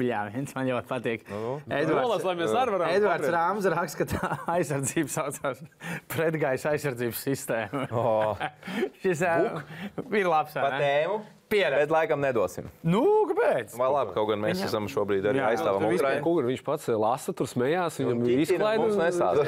jā, viens man ļoti patīk. Lai mēs arī varam Edvards papriekt. Rāms raksta, ka tā aizsardzība saucās pretgaisa aizsardzības sistēma. Oh. Šis uh, ir labs. Pa tēmu. Pieredze. Bet laikam nedosim. Nu, kāpēc? Vai labi, kaut gan mēs esam šobrīd arī Jā, aizstāvam Ukrainu. Viņš pats lasa, tur smējās. Viņam ir Ķiķina mums nesāc.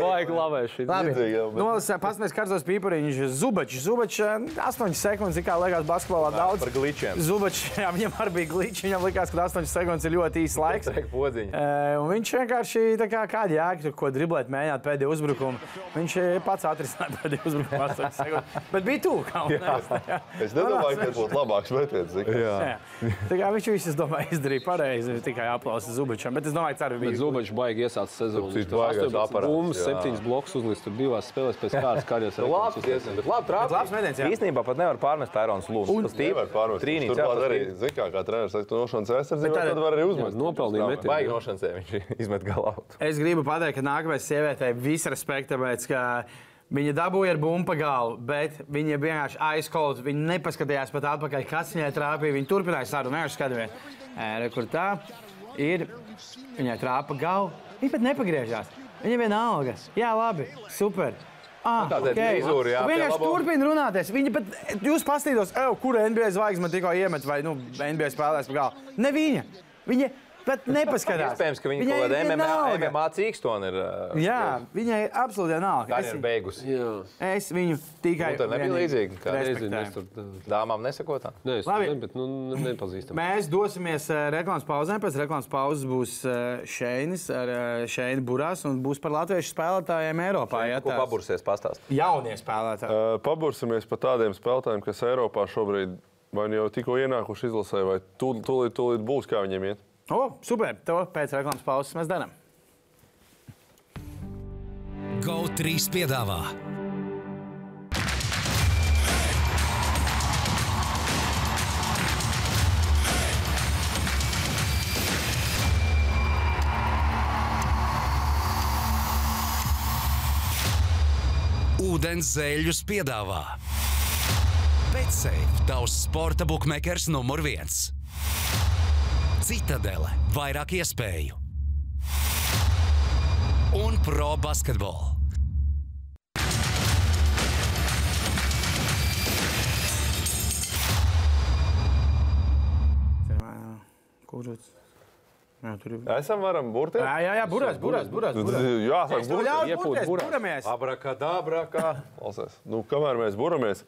Baigi šī. Labi, nolasē, pasmēs karstos pīpariņš, Zubačs. Zubačs 8 sekundes, cik kā liekas basketbolā daudz. Par glitchiem. Zubačs, jā, viņam arī bija glitch, viņam likās, ka 8 sekundes ir ļoti īsts laiks. Uh, un viņš vienkārši tā kā kāda jēga, ko driblēt, mēģināt pēdējo uzbrukumu. Viņš eh, pats atrisināja pēdējo uzbrukumu 8 sekundes. Bet bija un es, jā. Es nedomāju, ka tas būtu labāks metiens. zini. Jā. Tā kā viņš visu, es domāju, izdarīja pareizi, tikai aplausa Zubačam. Bet es domāju, ka arī Bet bija. Zubačs baigi iesāca sezonu. Citu baigais aparāts, Bumbas, jā. septiņas blokus uzlīst tur divās spēlēs pēc kārtas karjeras. Labi, diezgan, bet labi trāpīt. labs metiens, jā. Īstenībā pat nevar pārmest Airons Lūdzu. Tas Nevar pārmest. Trīnīts, jā, Turklāt arī, bija zini, kā, kā treneris saka, tu nošanas aizsardzībā, tad var arī uzmest. nopelnīja metienu. baigi nošancē, viņš izmet galā. Es gribu pateikt, ka nākamajai sievietei visu respektu, tāpēc, ka viņa dabūja ar bumbu pa galvu, bet viņa vienkārši aizkolta. Viņa nepaskatījās pat atpakaļ, kas viņai trāpīja. Viņa turpināja sarunu, vienkārši skatījās, kur tā ir. Viņai trāpa galva. Viņa pat nepagriežās. Viņa vienalga. Jā, labi, super. Ah, tā tad okay. vizūra, jā, Vienkārši turpina runāties. Viņa pat, jūs paskatītos, kur NBA zvaigznes man tikko iemet, vai nu, NBA spēlēs pa galvu. Ne viņa. Viņa pat nepaskatās. Iespējams, ka viņi Viņai kaut kādā ir MMA. MMA cīkstoni ir. uh, Jā, viņai ir absolūti vienalga. Es, Karjeru beigusi. Jā, es viņu tikai. Nu, tad nebija līdzīgi, kā- respektēju. es tur. uh, Dāmām nesakotā. Nē, es Labi. nezinu, bet nu, ne- nepazīstam. Mēs dosimies eh, reklāmas pauzē. Pēc reklāmas pauzes būs eh, Šeinis ar Šeinu Burās un būs par latviešu spēlētājiem Eiropā. Ja, Ko pabursies pastāst? Jaunie spēlētāji. Uh, Pabursimies par tādiem spēlētājiem, kas Eiropā šobrīd vai nu jau tikko ienākuši izlasē, vai tūlīt, tūlīt būs, kā viņiem iet. O, super! To pēc reklāmas pauzes mēs darām. GO3 piedāvā Ūdens zēļus piedāvā Betsafe, tavs sporta buklets numur viens. Citadele, vairāk iespēju un pro basketbolu. Kurš? Jā, tur ir. Esam varam burties? Jā, jā, jā burās, burās, burās. Jā, sāk burties. Iepūt burās. Abrakadabra, kā. Klausies, nu, kamēr mēs buramies,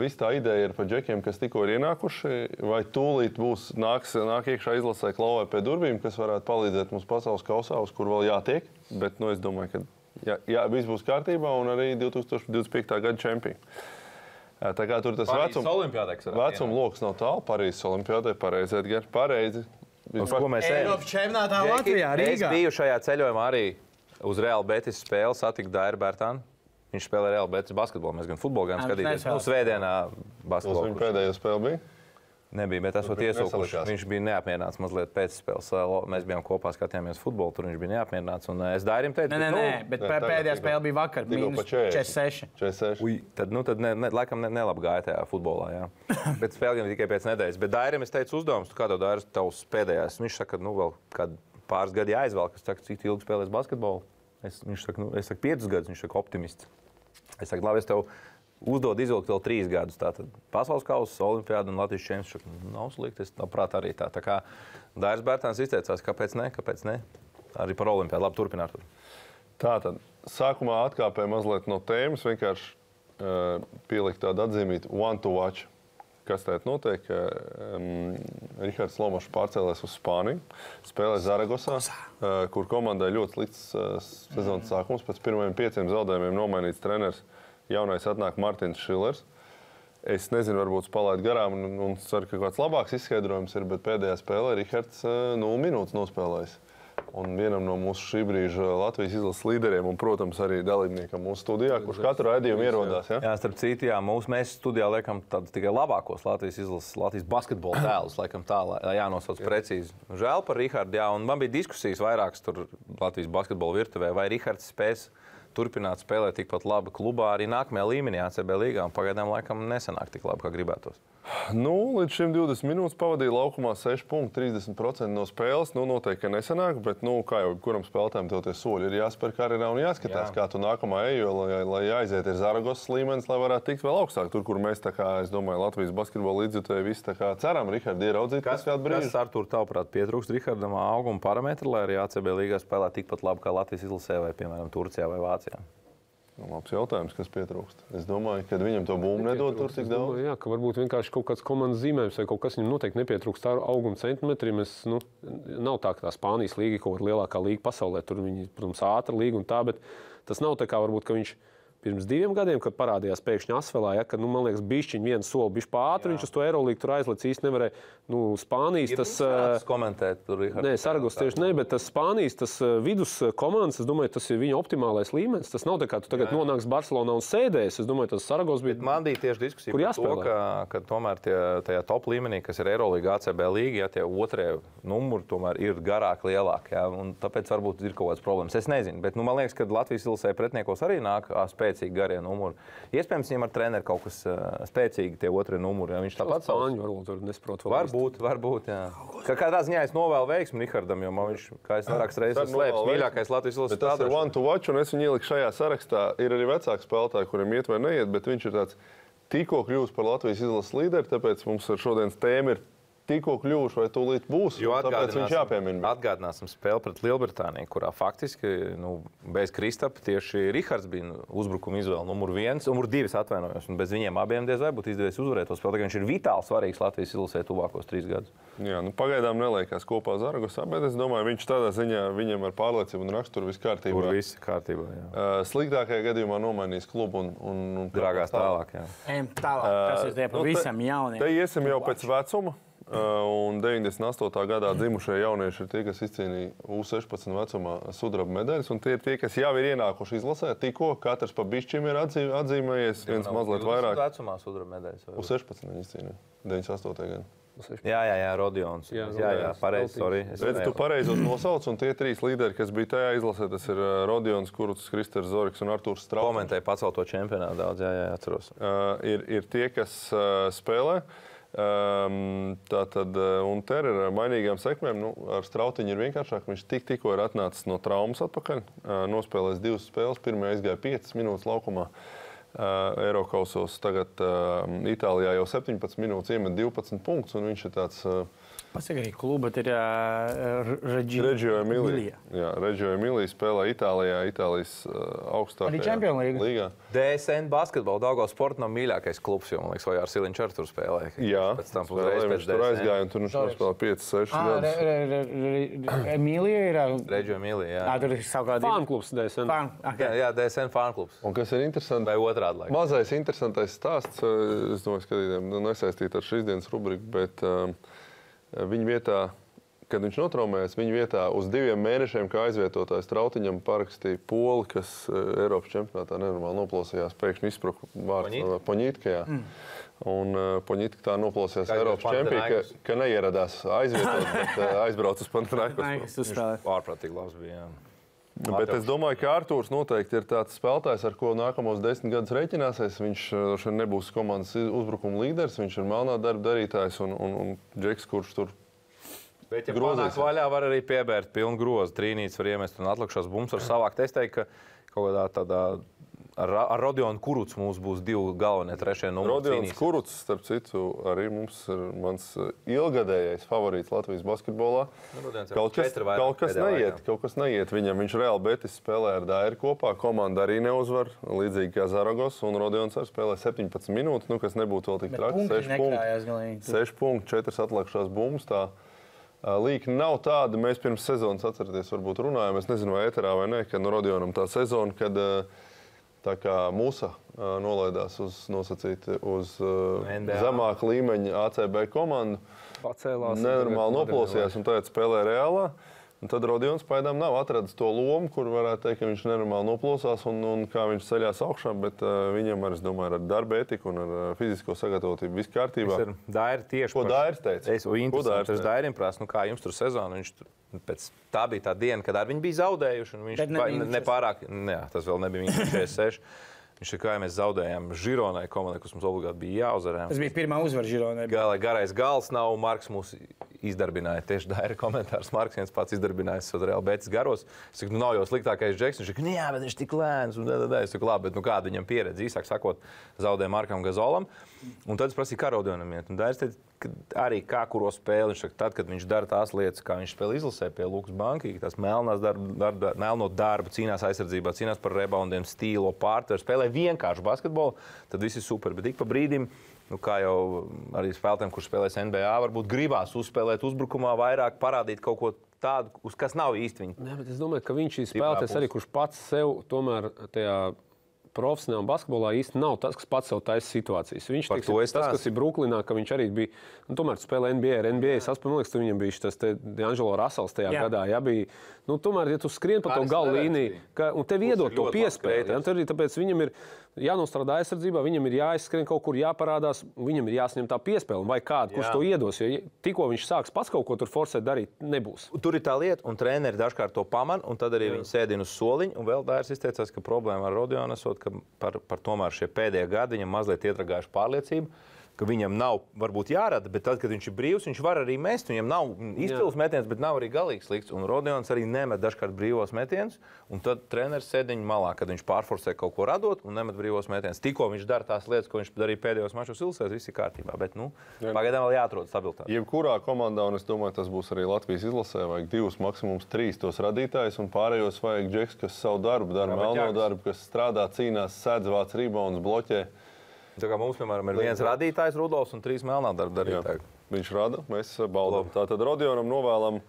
viss tā ideja ir par džekiem, kas tikko ir ienākuši. Vai tūlīt būs nāks, nāk iekšā izlasē klauvē pie durvīm, kas varētu palīdzēt mums pasaules kausā, uz kur vēl jātiek. Bet nu, es domāju, ka jā, jā, viss būs kārtībā un arī 2025. gada čempioni. Eh, Tā kā tur tas vecums, vecuma lokus nav tālu, Parīzes Olimpiādē, pareizi, Edgars, pareizi. Uz ko mēs ejam? Eiropas čempionātā Latvijā, Es Rīgā. biju šajā ceļojumā arī uz Real Betis spēli, satiku Dairu Bērtānu. Viņš spēlē Real Betis basketbolu. Mēs gan futbolu, gan skatīties. Nu, svētdienā Tas basketbolu. viņa pēdējā spēle bija. Nebija, bet esot iesaukuši. Viņš bija neapmierināts mazliet pēc spēles. Mēs bijām kopā, skatījāmies futbolu, tur viņš bija neapmierināts. Un es Dairim teicu, Nē, nē, nē, bet Nē, pēdējā spēle bija vakar. 40. 46. 46. Ui, tad, nu, tad ne, ne, laikam ne, nelabi gāja tajā futbolā. Jā. Bet spēlējām tikai pēc nedēļas. Bet Dairim es teicu, uzdevums, tu kā tev Dairis tavs pēdējais. Viņš saka, nu, vēl kād pāris gadi jāizvēl, kas saka, cik ilgi spēlēs basketbolu. Es, viņš saka, nu, es saku, piecus gadus, viņš saka, optimists. Es saku, labi, es tev uzdodu izvilkt vēl trīs gadus. Tātad pasaules kausa, olimpiāda un Latvijas čempions. Nav slikti, es labprāt arī tā. Tā kā Dairis Bērtāns izteicās, kāpēc ne, kāpēc ne. Arī par olimpiādu. Labi, turpināt. Tā tad sākumā atkāpēju mazliet no tēmas, vienkārši uh, pielikt tādu atzīmītu one to watch. Kas tādā notiek? Um, Rihards Lomačs pārcēlās uz Spāniju, spēlē Zaragosā, uh, kur komandai ļoti slikts uh, sezonas sākums. Pēc pirmajiem pieciem zaudējumiem nomainīts treneris. Jaunais atnāk Mārtiņš Šilers. Es nezinu, varbūt palaidu garām, un, un ceru, ka kāds labāks izskaidrojums ir, bet pēdējā spēlē Rihards uh, 0 minūtes nospēlējis. Un vienam no mūsu šī brīža Latvijas izlases līderiem, un, protams, arī dalībniekam mūsu studijā, kurš katru raidījumu ierodās. Ja? Jā, starp citu, jā, mūsu, mēs studijā liekam tikai labākos Latvijas izlases, Latvijas basketbola tēlus, laikam tā, lai jānosauc precīzi. Žēl par Rihardu, jā, un man bija diskusijas vairākas tur Latvijas basketbola virtuvē, vai Rihards spēs turpināt spēlēt tikpat labi klubā arī nākamajā līmenī, ACB līgā, un pagaidām laikam nesanāk tik labi, kā gribētos. Nu, līdz šim 20 minūtes pavadīja laukumā 6,30% no spēles. Nu, noteikti, ka nesanāk, bet, nu, kā jau kuram spēlētājam, tie soļi ir jāspēr karjerā un jāskatās, Jā. Kā tu nākamā ej, jo, lai, lai aiziet ir Zaragos līmenis, lai varētu tikt vēl augstāk. Tur, kur mēs, kā, es domāju, Latvijas basketbola līdzjutēji visi kā ceram, Rihardi, ieraudzīt, kas kādu brīdi. Kas ar to tavuprāt pietrūkst Rihardam auguma parametri, lai arī ACB līgā spēlē tikpat labi kā Latvijas izlasē vai, piemēram, Turcijā vai Vācijā? Nu, labs jautājums, kas pietrūkst. Es domāju, ka viņam to būmu nedod tur tik daudz. domāju, Jā, ka varbūt vienkārši kaut kāds komandas zīmējums vai kaut kas viņam noteikti nepietrūkst ar auguma centimetriem. Es, nu, nav tā, ka tā Spānijas līga ir kaut kāda lielākā līga pasaulē. Tur viņi, protams, ātra līga un tā, bet tas nav tā kā varbūt, ka viņš pirms diviem gadiem, kad parādījās pēkšņi Asvelā, ja, kad, nu, man liekas, bišķiņi viens soli, bišķi pātri, viņš uz to Eirolīgu tur aizlec īsti nevarēja. Nu, Spānijas tas. tas komentēt, tur Rihards. Nē, Sargos tieši ne, bet tas Spānijas tas vidus komandas, es domāju, tas ir viņa optimālais līmenis. Tas nav tā, kā tu tagad nonāksi Barcelonā un sēdēsi. Es domāju, tas Sargos bija. Man bija tieši diskusija Kur par to, ka, ka tomēr tie, tajā top līmenī, kas ir Eirolandā, ACB līnija, ja tie otrie numuri tomēr ir garāki, lielāki. Ja, un tāpēc varbūt ir kaut kādas problēmas. Es nezinu, bet nu, man liekas, ka Latvijas ilgsē pretiniekos arī nāk ā, spēcīgi garie numuri. Iespējams, viņam ar treneru kaut kas ā, spēcīgi tie otrie numuri. Ja, viņš tāpat savus- Spāņu varbūt tur nesaprot. Varbūt, varbūt. Jā. Ka Katrā ziņā es novēlu veiksmi Rihardam, jo man viņš, kā es vairākas reizes esmu slēpis, mīļākais Latvijas Bet ilgsē. tas ir one to watch, un es viņu ieliku šajā sarakstā. Ir arī vecāki spēlētāji, kuriem iet vai neiet, bet viņš ir tāds tikko kļuvis par Latvijas izlases līderi. Tāpēc mums šodienas tēmu ir tikko kļuvuši vai tūlīt būs. Jo Tāpēc viņš jāpiemina. Atgādināsim spēli pret Lielbritāniju, kurā faktiski nu, bez Kristapa tieši Rihards bija nu, uzbrukuma izvēle numur viens, numur divs atvainojos. Un bez viņiem abiem diez vai būtu izdevies uzvarēt to spēli. tā kā Viņš ir vitāli svarīgs Latvijas izlasē tuvākos trīs gadus. Jā, nu, pagaidām neliekas kopā Zaragosā, bet es domāju, viņš tādā ziņā viņam ar pārliecību un raksturu viss Tur kārtībā. viss kārtībā. Jā. Uh, Sliktākajā gadījumā nomainīs klubu un, un, un Drāgās tālāk. Jā. Ejam tālāk, kas ir tie Nu, pavisam te- jaunie. Te iesim jau pēc vecuma. Un 98. gadā dzimušie jaunieši ir tie, kas izcīnīja U16 vecumā sudraba medaļas. un Tie ir tie, kas jau ir ienākuši izlasē. Tikko katrs pa bišķim ir atzī, atzīmējies, viens mazliet vairāk. Vecumā sudraba medaļas. vai? U16 viņi izcīnīja 98. gadā. Jā, jā, jā, Rodions. Jā, Jā, jā, pareizi. Sorry. Es Redz, tu pareizi nosauc, un tie trīs līderi, kas bija tajā izlasē, tas ir ā, Rodions, Kurts, Kristers Zorigs un Artūrs Strauss. Komentēju pacelto čempionātu daudz, jā, jā, atceros. uh, ir, ir tie, kas uh, spēlē. Um, tā tad, uh, un te ir ar mainīgām sekmēm. Nu, ar strautiņu ir vienkāršāk. Viņš tik, tikko ir atnācis no traumas atpakaļ. Uh, nospēlējis divas spēles. Pirmā aizgāja 5 minūtes laukumā. Uh, Eiropausos tagad uh, Itālijā jau 17 minūtes iemet 12 punktus. un Viņš ir tāds uh, Pasaka, arī kluba ir Reģio Emīlija. Jā, Reģio Emīlija spēlē Itālijā, Itālijas augstākajā Arī Champions League. līgā. DSN basketbola Daugavas sporta nav mīļākais klubs, jo, man liekas, vai ar Siliņu Čārtu tur spēlē. Jā, pēc tam uzreiz viņš pēc tur aizgāja un tur viņš nospēlēja 5, 6 Ah, gadus. Emīlija ir. Reģio Emīlija, jā. Tur ir savukārt Fānu klubs DSN. Jā, DSN fānklubs. Un kas ir interesanti, Vai otrādi? laikam. Mazais interesantais stāsts, es domāju, skatītājiem nu, nesaistīt ar šīs dienas rubriku, bet um, viņa vietā, kad viņš notraumējās, viņa vietā uz diviem mēnešiem, kā aizvietotājs Trautiņam, parakstīja poli, kas eh, Eiropas čempionātā nenormāli noplosījās. Pēkšņi izspruka vārds Poņitka? no Poņītka. Mm. Un uh, Poņītka tā noplosījās Eiropas Panathinaikos? ka, ka neieradās aizvietot, bet uh, aizbrauca uz Panathinaikos. kas uzspēlē. Ārprātīgi labs bija. Jā. Bet es domāju, ka Arthurs noteikti ir tāds spēlētājs, ar ko nākamos desmit gadus rēķināsies. Viņš droši vien nebūs komandas uzbrukuma līderis, viņš ir melnā darba darītājs un, un, un Džeks, kurš tur Bet, ja panāk vaļā, var arī piebērt pilnu grozu. Trīnītis var iemest un atlikušās bumbas var savākt. Es teiktu, ka kaut kādā tādā ar, ar Rodionu Kurucu mums būs divi galvenie trešie numuri. Rodions. Kuruts, starp citu, arī mums ir mans uh, ilgadējais favorīts Latvijas basketbolā. Nu, Rodions Kaut kas, kaut kas neiet, laikā. kaut kas neiet viņam. Viņš reāli Betis spēlē ar Dairu kopā. Komanda arī neuzvar, līdzīgi kā Zaragos. Un Rodions arī spēlē 17 minūtes, nu, kas nebūtu vēl tik traki. punkti 6 punkti. nekrājās galīgi. 6 punkti, 4 atlikušās bumbas. Līkne nav tāda. Mēs pirms sezonas atceramies, varbūt runājām. Es nezinu, vai ēterā vai nē, kad no Rodionam tā sezona, kad ā, tā kā Musa ā, nolaidās uz nosacīti uz NBA. zemāka līmeņa ACB komandu. Pacēlās. Nenormāli noplosījās un tagad spēlē reālā. Un tad Rodions pēdām nav atradzis to lomu, kur varētu teikt, ka viņš nenormāli noplosās un, un kā viņš ceļās augšā. Bet uh, viņam ar, es domāju, ar darba etiku un ar uh, fizisko sagatavotību viss kārtībā. Dairi tieši Ko Dairis teica? Es Ko domāju, Dairis ka tas teica? Dairim prasa, nu kā jums tur sezona. Viņš tur, pēc, tā bija tā diena, kad arī viņi bija zaudējuši. un Viņš nebija viņu nepārāk, ne, tas vēl nebija viņa 46. Viņš ir kā ja mēs zaudējām Žironai komandai, kas mums obligāti bija jāuzvarē. Tas bija pirmā uzvara Žironē. Gala, garais gals nav. Marks mūs izdarbināja. Tieši tā ir komentārs. Marks viens pats izdarbinājis uz reāli betas garos. Es saku, nu nav jau sliktākais džeks. Viņš saka, jā, bet viņš tik lēns. Un, da, da, da. Es saku, labi, bet nu, kāda viņam pieredze? Īsāk sakot, zaudēja Markam Gazolam. Un tad es prasīju, kā Rodionam iet. Un Dairis teica, arī kā kuro spēli. Viņš saka, tad, kad viņš dara tās lietas, kā viņš spēlē izlasē pie Lukas Bankas, tās melnās darba, darba, melno darbu, cīnās aizsardzībā, cīnās par reboundiem, stīlo pārtveru, spēlē vienkārši basketbolu, tad viss ir super. Bet ik pa brīdim nu, kā jau arī spēlētājiem, kurš spēlēs NBA, varbūt gribās uzspēlēt uzbrukumā vairāk, parādīt kaut ko tādu, uz kas nav īsti viņa. Nē, bet es domāju, ka viņš ir spēlētājs arī, kurš pats sev tomēr tajā profesionālā basketbolā īsti nav tas, kas pats sev taisa situācijas. Viņš Par es tas, kas ir Brooklynā, ka viņš arī bija, nu, tomēr spēlē NBA, ar NBA. Ka viņam bija šis D'Angelo Russells tajā Jā. gadā. Jā, bija, nu, tomēr, ja tu skrien pa to galu līniju, ka, un tev iedod to kreators. tad arī tāpēc viņam ir jānostrādā aizsardzībā, viņam ir jāizskrien kaut kur, jāparādās, viņam ir jāsņem tā piespēle, vai kāds, kurš Jā. to iedos. Jo tikko viņš sāks pats kaut ko tur forsēt darīt, nebūs. Tur ir tā lieta, un treneris dažkārt to pamana, un tad arī viņi sēdina uz soliņa. Un vēl Dārs izteicās, ka problēma ar Rodionu esot, ka par, par tomēr šie pēdējie gadi viņam mazliet ietragājuši pārliecību. Ka viņam nav varbūt jārada, bet tad, kad viņš ir brīvs, viņš var arī mest. Viņam nav izcils metiens, bet nav arī galīgi slikts. Un Rodions arī nemet dažkārt brīvos metienus. Un tad treneris sēdiņā malā, kad viņš pārforsē kaut ko radot un nemet brīvos metienus. Tikko viņš dara tās lietas, ko viņš darīja pēdējos mačos, ilsēs, viss ir kārtībā. Bet nu, pagaidām vēl jāatrod stabilitāte. Jebkurā komandā, un es domāju, tas būs arī Latvijas izlasē, vajag divus, maksimums trīs tos radītājus, un pārējos vajag džeks, kas savu darbu dara, Jā, melno darbu, kas strādā, cīnās, sēdz, vāc rebounds, bloķē. Tā kā mums, piemēram, ir viens radītājs, Rudolfs, un trīs melnā darba Jā, darītāji. viņš rada, mēs baudām. Tātad Rodionam novēlam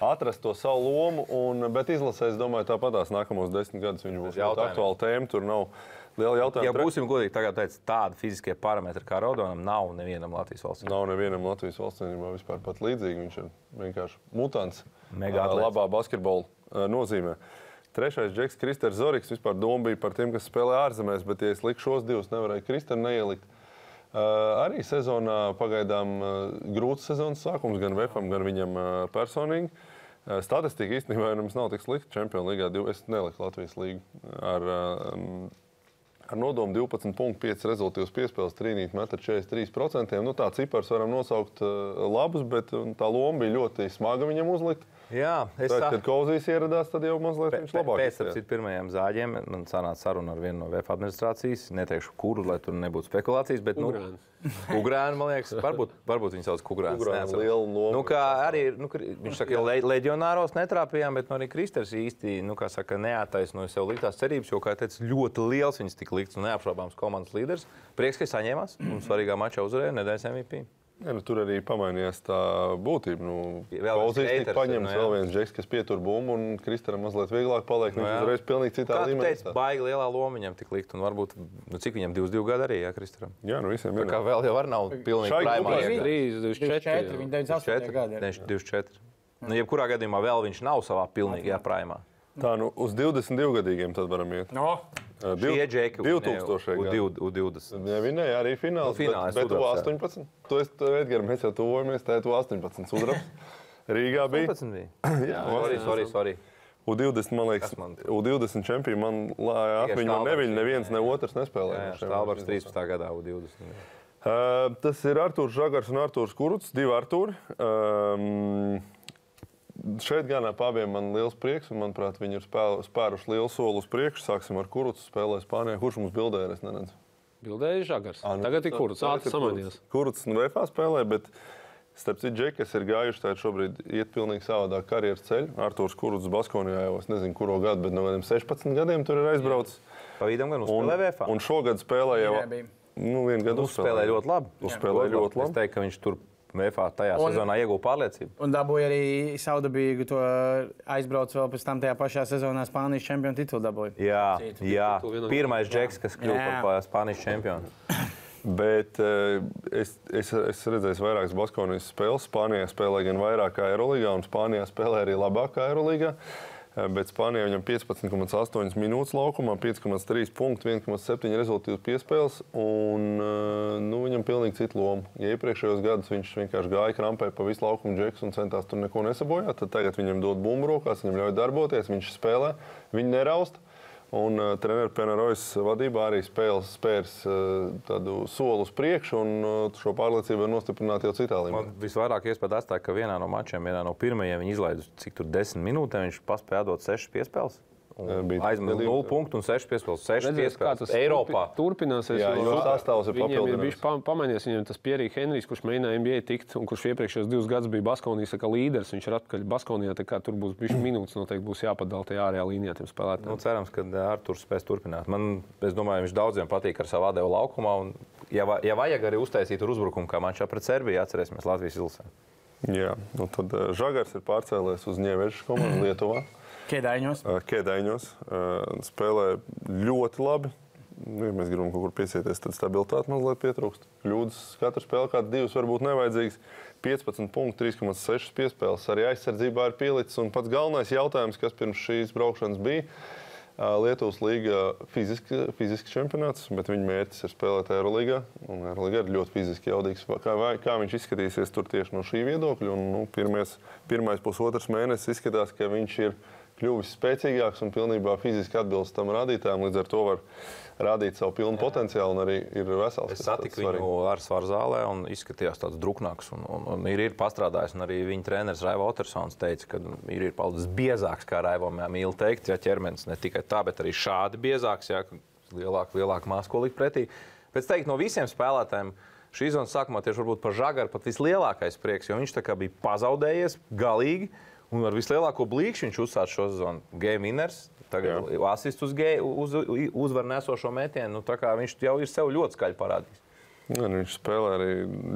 atrast to savu lomu, un, bet izlasē, es domāju, tāpatās nākamos desmit gadus viņš būs ļoti aktuāla tēma. Tur nav, Liela Ja jautājuma. būsim godīgi, tagad teicu, tādi fiziskie parametri kā Rodonam nav nevienam Latvijas valsts. Nav nevienam Latvijas valstsvienībā vispār pat līdzīgi. Viņš ir vienkārši mutants. Mega labā basketbola nozīmē. Trešais Džeks, Kristers Zorigs. Vispār doma bija par tiem, kas spēlē ārzemēs, bet, ja es liku šos divus, nevarēju Kristeru neielikt. Uh, arī sezonā pagaidām uh, grūts sezonas sākums gan Vēfam, gan viņam uh, personīgi. Statistika īstenībā mums nav tik slikta. Čempionu līgā div- es neliku Latvijas līgu ar, uh, ar nodomu 12,5 rezultātus piespēles, trīnīt met ar 43%. Nu, tā cipars varam nosaukt labus, bet tā loma bija ļoti smaga viņam uzlikt. Jā, es Tad, sa- kad Kozīs ieradās, tad jau mazliet viņš labāk Pēc tam pirmajiem zāģiem man sanāca saruna ar vienu no VF administrācijas. Neteikšu, kuru, lai tur nebūtu spekulācijas. Bet, nu. Ugrāni, man liekas, varbūt, varbūt viņi sauc Ugrāni. Ugrāni lielu lomu. Nu, kā arī nu, viņš saka, ka le, leģionāros netrāpījām, bet nu, arī Kristers īsti nu, kā saka, neattaisnoja sev liktās cerības, jo, kā teicu, ļoti liels viņas tika likts un neapšaubāms komandas līderis. Prieks, ka saņēmās un svarīgā mačā uzvarēja nedēļas MVP. Ja, nu, tur arī pamainījās tā būtība. Nu, Kozīs tika paņemts nu, jā. vēl viens džeks, kas pietur bumbu, un Kristaram mazliet vieglāk paliek. Nu, Viņš jā. uzreiz pilnīgi citā Kā līmenī. teici, baigi lielā loma viņam tik likt, un varbūt, nu, cik viņam 22 gadi arī, jā, Kristaram. Jā, nu visiem Tā ir. kā vēl jau var nav pilnīgi iekļūt. 3, 4, 4. viņa 98. gadi. Nevis 24. Nu, jebkurā gadījumā vēl viņš nav savā pilnīgajā prāmā. Tā, nu uz 22 gadīgiem tad varam iet. No. Uh, div- Šie džeki 2000. gadi. U20. Jā, vinēja arī fināls. Nu, finālā bet, bet tu sudrabs, jā. 18. Tu esi Edgars, mēs jau tuvojamies, tā ir tu 18. Sudrabs. Rīgā bija. 15 bija. Jā, Sorry, sorry, sorry. U20, man liekas, Kas man- U20 čempioni man atmiņā. Man Štālbergs, neviņ, neviens, ne otrs nespēlēja. Izlasēm. 13. gadā U20. Uh, tas ir Arthurs Žagars un Arthurs Kuruts, divi Arturi. Um, šeit gan ap abiem man liels prieks, un manuprāt, viņi ir spēl, spēruši lielu soli uz priekšu. Sāksim ar Kurutu spēlē Spānijā. Kurš mums bildēja? Es neredzu. Bildēja Žagars. Ā, nu, Tagad ir tā- kurts. Ātri ir samainījās. Kuruts nu VFā spēlē, bet starp citu, džeki, kas ir gājuši tādā šobrīd, iet pilnīgi savādāk karjeras ceļu. Arthurs Kuruts Baskonijā jau es nezinu, kuro gadu, bet no kādiem 16 gadiem tur ir aizbraucis. Pavīdam gan Un, uzspēlē VF. un šogad spēlē jau. Jā, bija. Nu, vienu gadu Uzspēlēja ļoti labi. Uzspēlēja ļoti Es labi. teiktu, ka viņš tur VF tajā Un- sezonā ieguva pārliecību. Un dabūja arī Saudabīgu to aizbraucu vēl pēc tam tajā pašā sezonā Spānijas čempionu titulu dabūja. Jā, jā. Tu vienam- pirmais džeks, kas kļuva Jā. par Spānijas čempionu. Bet eh, es, es, es redzēju vairākas Baskonijas spēles. Spānijā spēlē gan vairāk kā Eirolandā, un Spānijā spēlē arī labāk kā Eirolandā. Bet Spānijā viņam 15,8 minūtes laukumā, 5,3 punktu, 1,7 rezultātu piespēles. Un, eh, nu, viņam pilnīgi cita loma. Ja iepriekšējos gados viņš vienkārši gāja krampē pa visu laukumu džeksu un centās tur neko nesabojāt, tad tagad viņam dod bumbu rokās, viņam ļauj darboties, viņš spēlē, viņi nerausta. Un uh, treneris Penarojas vadībā arī spēles spērs uh, tādu soli uz priekšu, un uh, šo pārliecību var nostiprināt jau citā līmenī. Man visvairāk iespēja atstāja, ka vienā no mačiem, vienā no pirmajiem, viņi izlaiž cik tur desmit minūtēm, viņš paspēja dot sešas piespēles. Bija divi- 0 punktu un 6 piespēles. 6 Redzēs, kā tas piespēles Eiropā. turpi- turpināsies. Jā, jo sastāvs ir Viņiem ir papildināts. bijis pa- pamainījies. Viņam tas Pierija Henrijs, kurš mēģināja NBA tikt, un kurš iepriekšējos divus gadus bija Baskonijas līderis. Viņš ir atpakaļ Baskonijā, tā kā tur būs bijis minūtes, noteikti būs jāpadala tajā ārējā līnijā tiem Nu, spēlētājiem. cerams, ka Arthurs spēs turpināt. Man, es domāju, viņš daudziem patīk ar savu atdevu laukumā. Un, ja, va- ja vajag arī uztaisīt tur uzbrukumu, kā mačā pret Serbiju, atcerēsimies Latvijas ilsē. Jā, nu tad Žagars ir pārcēlies uz Ņēvežas komandu Lietuvā. Kēdaiņos. Uh, Kēdaiņos uh, spēlē ļoti labi. Nu, Ja mēs gribam kaut kur piesieties, tad stabilitāte mazliet pietrūkst. Kļūdas katru spēli, kāda divas, varbūt nevajadzīgas. 15 punktu, 3,6 piespēles. Arī aizsardzībā ir pielicis. Un pats galvenais jautājums, kas pirms šīs braukšanas bija, ā, Lietuvas līga fiziski, fiziski čempionāts, bet viņa mērķis ir spēlēt Eirolandā. Eirolandā ir ļoti fiziski jaudīgs. Kā, vai, kā viņš izskatīsies tur tieši no šī viedokļa? Un, nu, pirmies, pirmais pusotrs mēnesis izskatās, ka viņš ir kļuvis spēcīgāks un pilnībā fiziski atbilst tam rādītājam. Līdz ar to var rādīt savu pilnu potenciālu un arī ir vesels. Es satiku viņu ar svaru zālē un izskatījās tāds druknāks. Un, un, un ir, ir pastrādājis, un arī viņa treneris Raivo Otersons teica, ka ir, ir palicis biezāks, kā Raivo mīl teikt, ja ķermenis ne tikai tā, bet arī šādi biezāks, ja lielāku, lielāku māsu, ko likt pretī. Pēc teikt, no visiem spēlētājiem šī zona sākumā tieši par žagaru pat vislielākais prieks, jo viņš tā kā bija pazaudējies galīgi. Un ar vislielāko blīkšķi viņš uzsāca šo sezonu. Game winners, tagad asists uz, uz, uz uzvaru nesošo metienu. Nu, viņš jau ir sev ļoti skaļi parādījis. Jā, nu, viņš spēlē arī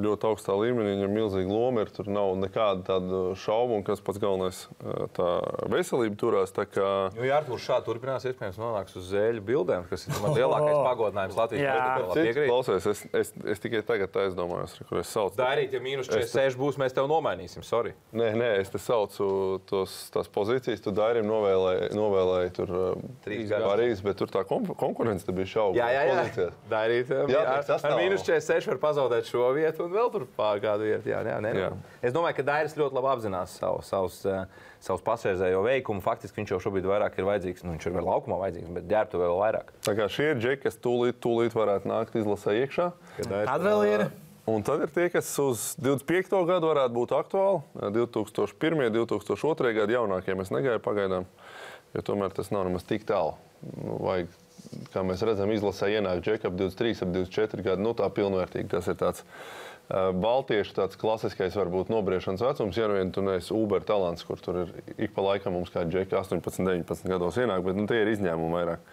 ļoti augstā līmenī. Viņam ir milzīga loma. Ir, tur nav nekāda tāda šaubu, un kas pats galvenais - tā veselība turās. Tā kā... Nu, ja Arthurs šādi turpinās, iespējams, nonāks uz zēļu bildēm, kas ir lielākais pagodinājums Latvijas Jā. Piekrīt. klausies, es, es, es tikai tagad aizdomājos, kur es saucu. Darīt, ja mīnus 46 būs, mēs tev nomainīsim. Sorry. Nē, nē, es te saucu tos, tās pozīcijas. Tu Dairim novēlēji, novēlēji tur Trīs gadus. Parīzes, bet tur tā kon konkurence te bija šauba. Jā, jā, jā. Darīt, jā, Jā, ar, tiek sastāvā. ar mīnus 46 var pazaudēt šo vietu un vēl tur pār kādu vietu. Jā, jā, nē, Jā. jā. Es domāju, ka Dairis ļoti labi apzinās savu, savus, eh, savus pašreizējo veikumu. Faktiski viņš jau šobrīd vairāk ir vajadzīgs. Nu, viņš ir vēl laukumā vajadzīgs, bet ģērbtu vēl vairāk. Tā kā šie ir džeki, kas tūlīt, tūlīt varētu nākt izlasē iekšā. Tad vēl ir. Un tad ir tie, kas uz 25. gadu varētu būt aktuāli. 2001. un 2002. gada jaunākie mēs negaidām pagaidām, jo tomēr tas nav nemaz tik tālu. Nu, vajag, kā mēs redzam, izlasē ienāk džeki ap 23, ap 24 gadu. Nu, tā pilnvērtīgi tas ir tāds. Baltiešu tāds klasiskais, varbūt nobriešanas vecums, ja nu vien tu neesi Uber talants, kur tur ir ik pa laikam mums kā džeki 18, 19 gados ienāk, bet nu, tie ir izņēmumi vairāk.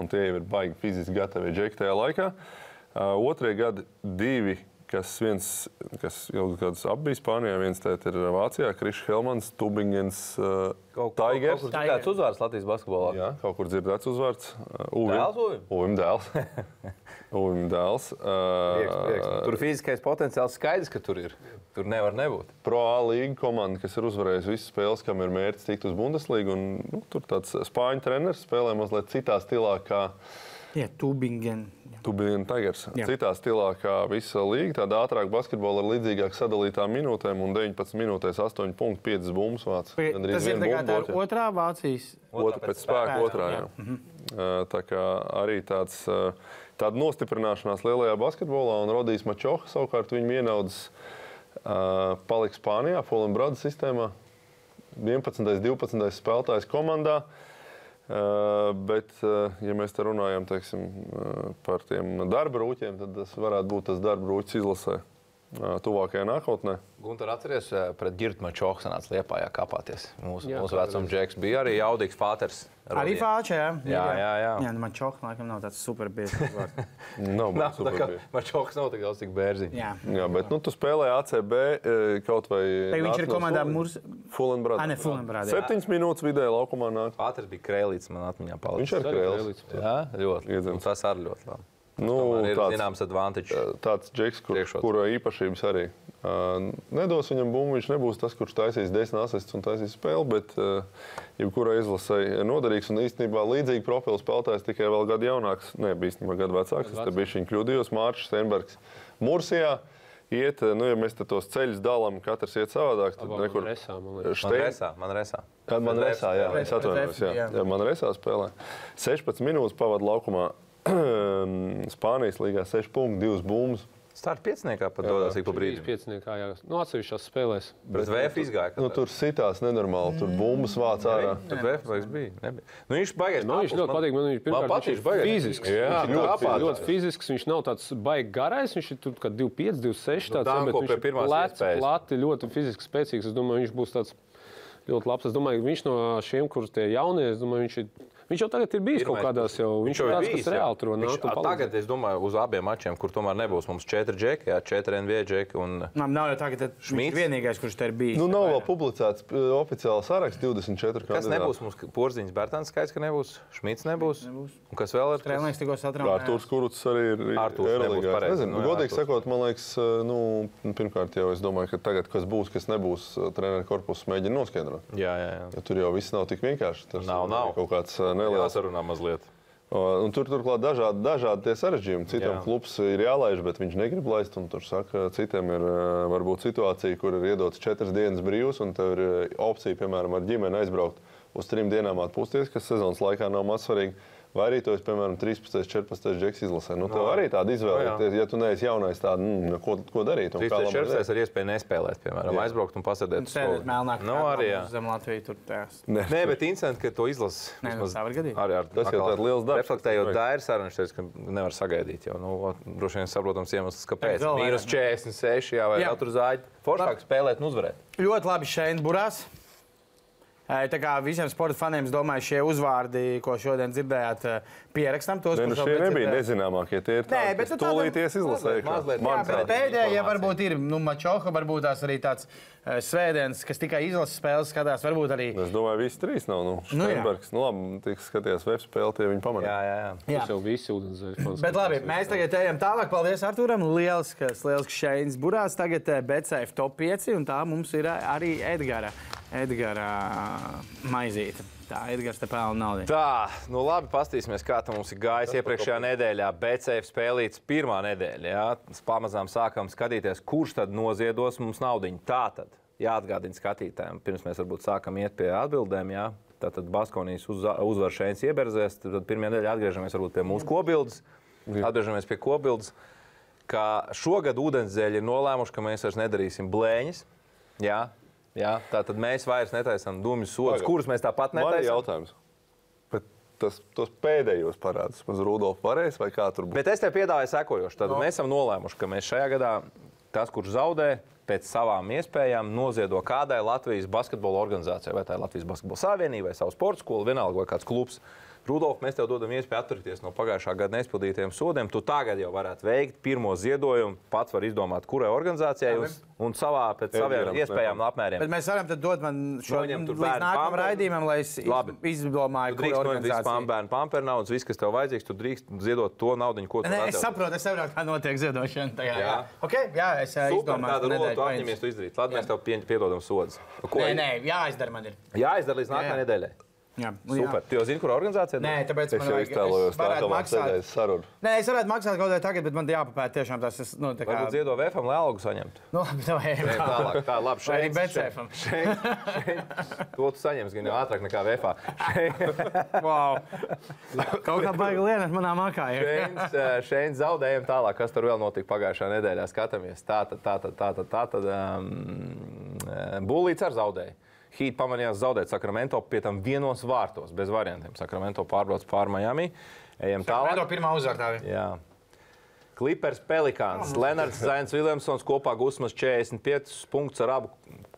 Un tie jau ir baigi fiziski gatavi džeki tajā laikā. Uh, Otrie gadi divi, kas viens, kas ilgus gadus abi bija Spānijā, viens tēt ir Vācijā, Krišs Helmans, Tubingens, uh, Tigers. Kaut kur dzirdēts uzvārds Latvijas basketbolā. Jā, kaut kur dzirdēts uzvārds. Uh, Uvim. Dēls Uvim? Uvim dēls. Uvim dēls. Prieks, prieks. Uh, Tur fiziskais potenciāls skaidrs, ka tur ir. Tur nevar nebūt. Pro A līnija komanda, kas ir uzvarējusi visas spēles, kam ir mērķis tikt uz Bundeslīgu. Un, nu, tur tāds spāņu treneris spēlē mazliet citā stilā, kā Jā, Tubingen. Tubingen Tigers. Jā. Citā stilā, kā visa līnija. Tāda ātrāka basketbola ar līdzīgāk sadalītām minūtēm un 19 minūtēs 8,5 bumbas vāc. Gandrīz Tas ir vienu tā kā otrā Vācijas. Otra pēc spēka, spēka, otrā. jā. Jā. Uh, Tā kā arī tāds, tāda nostiprināšanās lielajā basketbolā, un Rodijs Mačoha savukārt viņa ienaudas palika Spānijā, Fulimbrāda sistēmā. 11. un 12. spēlētājs komandā. Uh, bet, uh, ja mēs te runājam teiksim, uh, par tiem darba rūķiem, tad tas varētu būt tas darba rūķis izlasē tuvākajā nākotnē. Gunter, atceries, pret Girtu Mačoku sanāca Liepājā kāpāties. Mūsu, Jā, mūsu vecuma džeks bija arī jaudīgs fāters. Arī Fāča, jā. Jā, jā, jā. jā nu man čoks, laikam, nav tāds super biezs. uzvārds. Nav Nav, super tā kā bija. Mačoks nav tik daudz, cik bērziņš. jā. Jā, bet nu, tu spēlē ACB kaut vai. Vai viņš ir komandā Murs? Brothers. Ah, ne, jā. Septiņas minūtes vidēji laukumā nāk. Pāters bija krēlīts, man atmiņā palicis. Viņš ir. Krēlīts. Jā, ļoti. Iedzimts. Tas arī ļoti labi. Nu, Man ir tāds, zināms advantage. tāds džeks, kur, Priekšrots. kura īpašības arī. Uh, nedos viņam bumbu, viņš nebūs tas, kurš taisīs desmit asists un taisīs spēli, bet uh, jebkurā izlasē ir noderīgs un īstenībā līdzīgi profilu spēlētājs tikai vēl gadu jaunāks. Nē, bija īstenībā gadu vecāks. Es te biju viņa kļūdījos, Mārcis Steinbergs. Mursijā iet, nu, ja mēs tos ceļus dalām, katrs iet savādāk. Tad Labāk nekur Resā, man liekas. Man Stein- resā, man resā. Kad man resā, jā, es atvainojos, jā. jā, man resā spēlē. 16 minūtes pavadu laukumā. Spānijas līgā 6 punkti, 2 bumbas. Starta pieciniekā pat dodas ik pa brīdim. pieciniekā, jā. Nu, atsevišķās spēlēs. Bet VF izgāja. Nu, tur sitās nenormāli, tur bumbas vāc ārā. Tur VF vairs bija. Nebija. Nu, viņš baigais. Man viņš ļoti patīk. Man viņš pirmkārt patīk, viņš ir fizisks. Jā, viņš ļoti ļoti, apāts. ļoti fizisks. Viņš nav tāds baigi garais. Viņš ir tur kā 25, 26. Nu, Tāds, danko bet viņš ir iespējas. plati, ļoti fiziski spēcīgs. Es domāju, viņš būs tāds ļoti labs. Es domāju, viņš no šiem, kurus tie jaunie, es domāju, viņš ir. Viņš jau tagad ir bijis kaut kādās jau. Viņš, jau ir tāds, bijis, reāli tur Viņš- nāk. Tagad es domāju, uz abiem mačiem, kur tomēr nebūs mums četri džeki, jā, četri NBA džeki. Un... Nav, nav jau tā, ka viņš ir vienīgais, kurš te ir bijis. Nu, nav vēl publicēts oficiāls saraksts 24 Kas kandidāti. nebūs mums? Porziņš, Bērtāns skaits, ka nebūs. Šmits nebūs. Nebūs. Un kas vēl ir? Trēlnieks tikko satraucās. Arthurs Kuruts arī ir Artūrs pareizi. Nezinu, Nu, jā, godīgi Artūrs. sakot, man liekas, uh, nu, pirmkārt jau es domāju, ka tagad, kas būs, kas nebūs, uh, treneru korpusu mēģina noskaidrot. Jā, jā, jā. Jo tur jau viss nav tik vienkārši. Tas Nav, nav. kaut kāds neliels. Jāsarunā mazliet. Un tur turklāt dažādi, dažādi tie sarežģījumi. Citam klubs ir jālaiž, bet viņš negrib laist. Tur saka, citiem ir uh, varbūt situācija, kur ir iedots četras dienas brīvs, un tev ir uh, opcija, piemēram, ar ģimeni aizbraukt uz trim dienām atpūsties, kas sezonas laikā nav maz svarīgi. Vai arī to es, piemēram, 13, 14 džeks izlasē. Nu, tev No. arī tāda izvēle. No, ir. ja tu neesi jaunais, tad mm, ko, ko darīt? un kā 3. labāk čerpsēs darīt? ar iespēju nespēlēt, piemēram, Jā. aizbraukt un pasēdēt. uz Sēdēt stūra. melnāk. Nu, arī, jā. Zem Latviju tur tās. Nē, Nē, bet interesanti, ka to izlasa. Nē, nu, tā var gadīt. Arī ar Tas jau tāds liels darbs. Reflektējot Tas dairu sarunu, es teicu, ka nevar sagaidīt. Jau, nu, droši vien saprotams iemesls, kāpēc. Mīnus 46, jā, vai Jā. jā. tur zāģi. Foršāk spēlēt un uzvarēt. Ļoti labi šeit burās. Tā kā visiem sporta faniem, es domāju, šie uzvārdi, ko šodien dzirdējāt, pierakstam tos. Ne, nu kurus šie nebija nezināmākie. Tie ir Nē, tādi, bet kas tādam- tūlīties tāda pēdējie varbūt ir nu, Mačoha, varbūt tās arī tāds svētdienas, kas tikai izlases spēles skatās. Varbūt arī. Es domāju, visi trīs nav. Nu, Nu, jā. Steinbergs, nu, labi, tik skatījās web spēli, tie viņi pamanīja. Jā, jā, jā. Jā. Tas jau viss ūdens Bet labi, mēs tagad ejam tālāk. Paldies Arturam. Lielisks, lielisks šeit burās. Tagad BCF top 5 un tā mums ir arī Edgara, Edgara maizīte. Tā Edgars te pelna naudu. Tā, nu labi, paskatīsimies, kā tam mums ir gājis iepriekšējā nedēļā. BCF spēlīts pirmā nedēļa. Jā. Pamazām sākām skatīties, kurš tad noziedos mums naudu. Tā tad jāatgādina skatītājiem, pirms mēs varbūt sākam iet pie atbildēm. Jā. Tātad Baskonijas uz, uzvar šeit ieberzēs. Tad pirmā nedēļa atgriežamies varbūt pie mūsu kobildes. Atgriežamies pie kobildes. Ka šogad ūdenzēļi ir nolēmuši, ka mēs vairs nedarīsim blēņas. Jā, jā, tā tad mēs vairs netaisām dumjas sodus, kurus mēs tāpat netaisām. jautājums. Bet tas, tos pēdējos parādus maz Rudolf varēs vai kā tur būs? Bet es tev piedāvāju sekojošu. Tad no. mēs esam nolēmuši, ka mēs šajā gadā tas, kurš zaudē, pēc savām iespējām noziedo kādai Latvijas basketbola organizācijai, vai tā ir Latvijas Basketbola Savienība, vai savs sporta skola, vienalga vai kāds klubs. Rudolf, mēs tev dodam iespēju atturēties no pagājušā gada neizpildītiem sodiem. Tu tagad jau varētu veikt pirmo ziedojumu, pats var izdomāt, kurai organizācijai un, un savā pēc saviem iespējām un Bet apmēriem. mēs varam dot man šo līdz bērnu nākamajam raidījumam, lai es Labi. izdomāju, Tu kura drīkst noņemt visu organizācija. pāmpēnu, pāmpēnu naudas, viss, kas tev vajadzīgs, tu drīkst ziedot to naudu, ko tu Nē, es saprotu, es saprotu, kā notiek ziedošana. Tajā, jā. Jā. Okay, jā, es eh, Super, izdomāju. tāda rola tu apņemies to izdarīt. Labi, mēs tev pie- piedodam sodus. Ko Nē, nē, jāizdara man ir. Jāizdara līdz Jā, nākamajai nedēļai. Jā, nu, jā. Super. Tu jau zini, kur organizācija Nē, tāpēc Es man jau iztēlojos nākamā maksāt. sēdēs sarunu. Nē, es varētu maksāt kaut ko tagad, bet man jāpapēta tiešām tas. Es, nu, tā kā... Varbūt ziedo VFam, lai algu saņemtu. Nu, labi, tā. Nē, Tālāk, tā labi. Vai arī Šeit, BCF-am. šeit, šeit. To tu saņemsi gan ātrāk nekā VFā. Wow. Kaut kā baigi lienāt manā makā. Ja? Šeit, šeit zaudējumi tālāk, kas tur vēl notika pagājušā nedēļā. Skatāmies, tā tad, tā tad, tā tad, tā tad um, Bulīts ar zaudēju. Hīt pamanījās zaudēt Sakramento pie tam vienos vārtos, bez variantiem. Sakramento pārbrauc pār Miami. Ejam Tā tālāk. ir pirmā uzvārdā. Jā. Clippers, Pelikāns, Lenards Zains, Viljamsons kopā gūsmas 45 punktus ar abu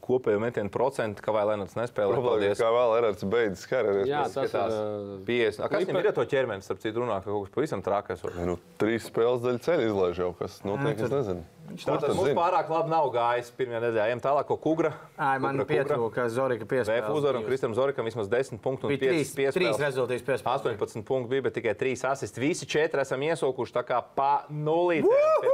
kopējo metienu procentu, ka vai Lenards nespēlē. Problēma, Paldies. kā vēl Erārs beidzis karjeras. Jā, tas ir. 50. A, Kas viņam Clipper- ir to ķermeni? Starp citu, runā, ka kaut kas pavisam trakais. var. Nu, trīs spēles daļu ceļu izlaiž jau, kas notiek, es nezinu. Kurš Tātad tad mums zina? pārāk labi nav gājis pirmajā nedēļā. Ejam tālāk, ko Kugra. Ai, man pietrūka Zorika VF piespēles. uzvaram Kristam Zorikam vismaz 10 punktus un Bija 5 trīs, trīs piespēles. rezultātus piespēles. 18 punkti bija, bet tikai 3 asisti. Visi 4 esam iesaukuši tā kā pa nulītēm.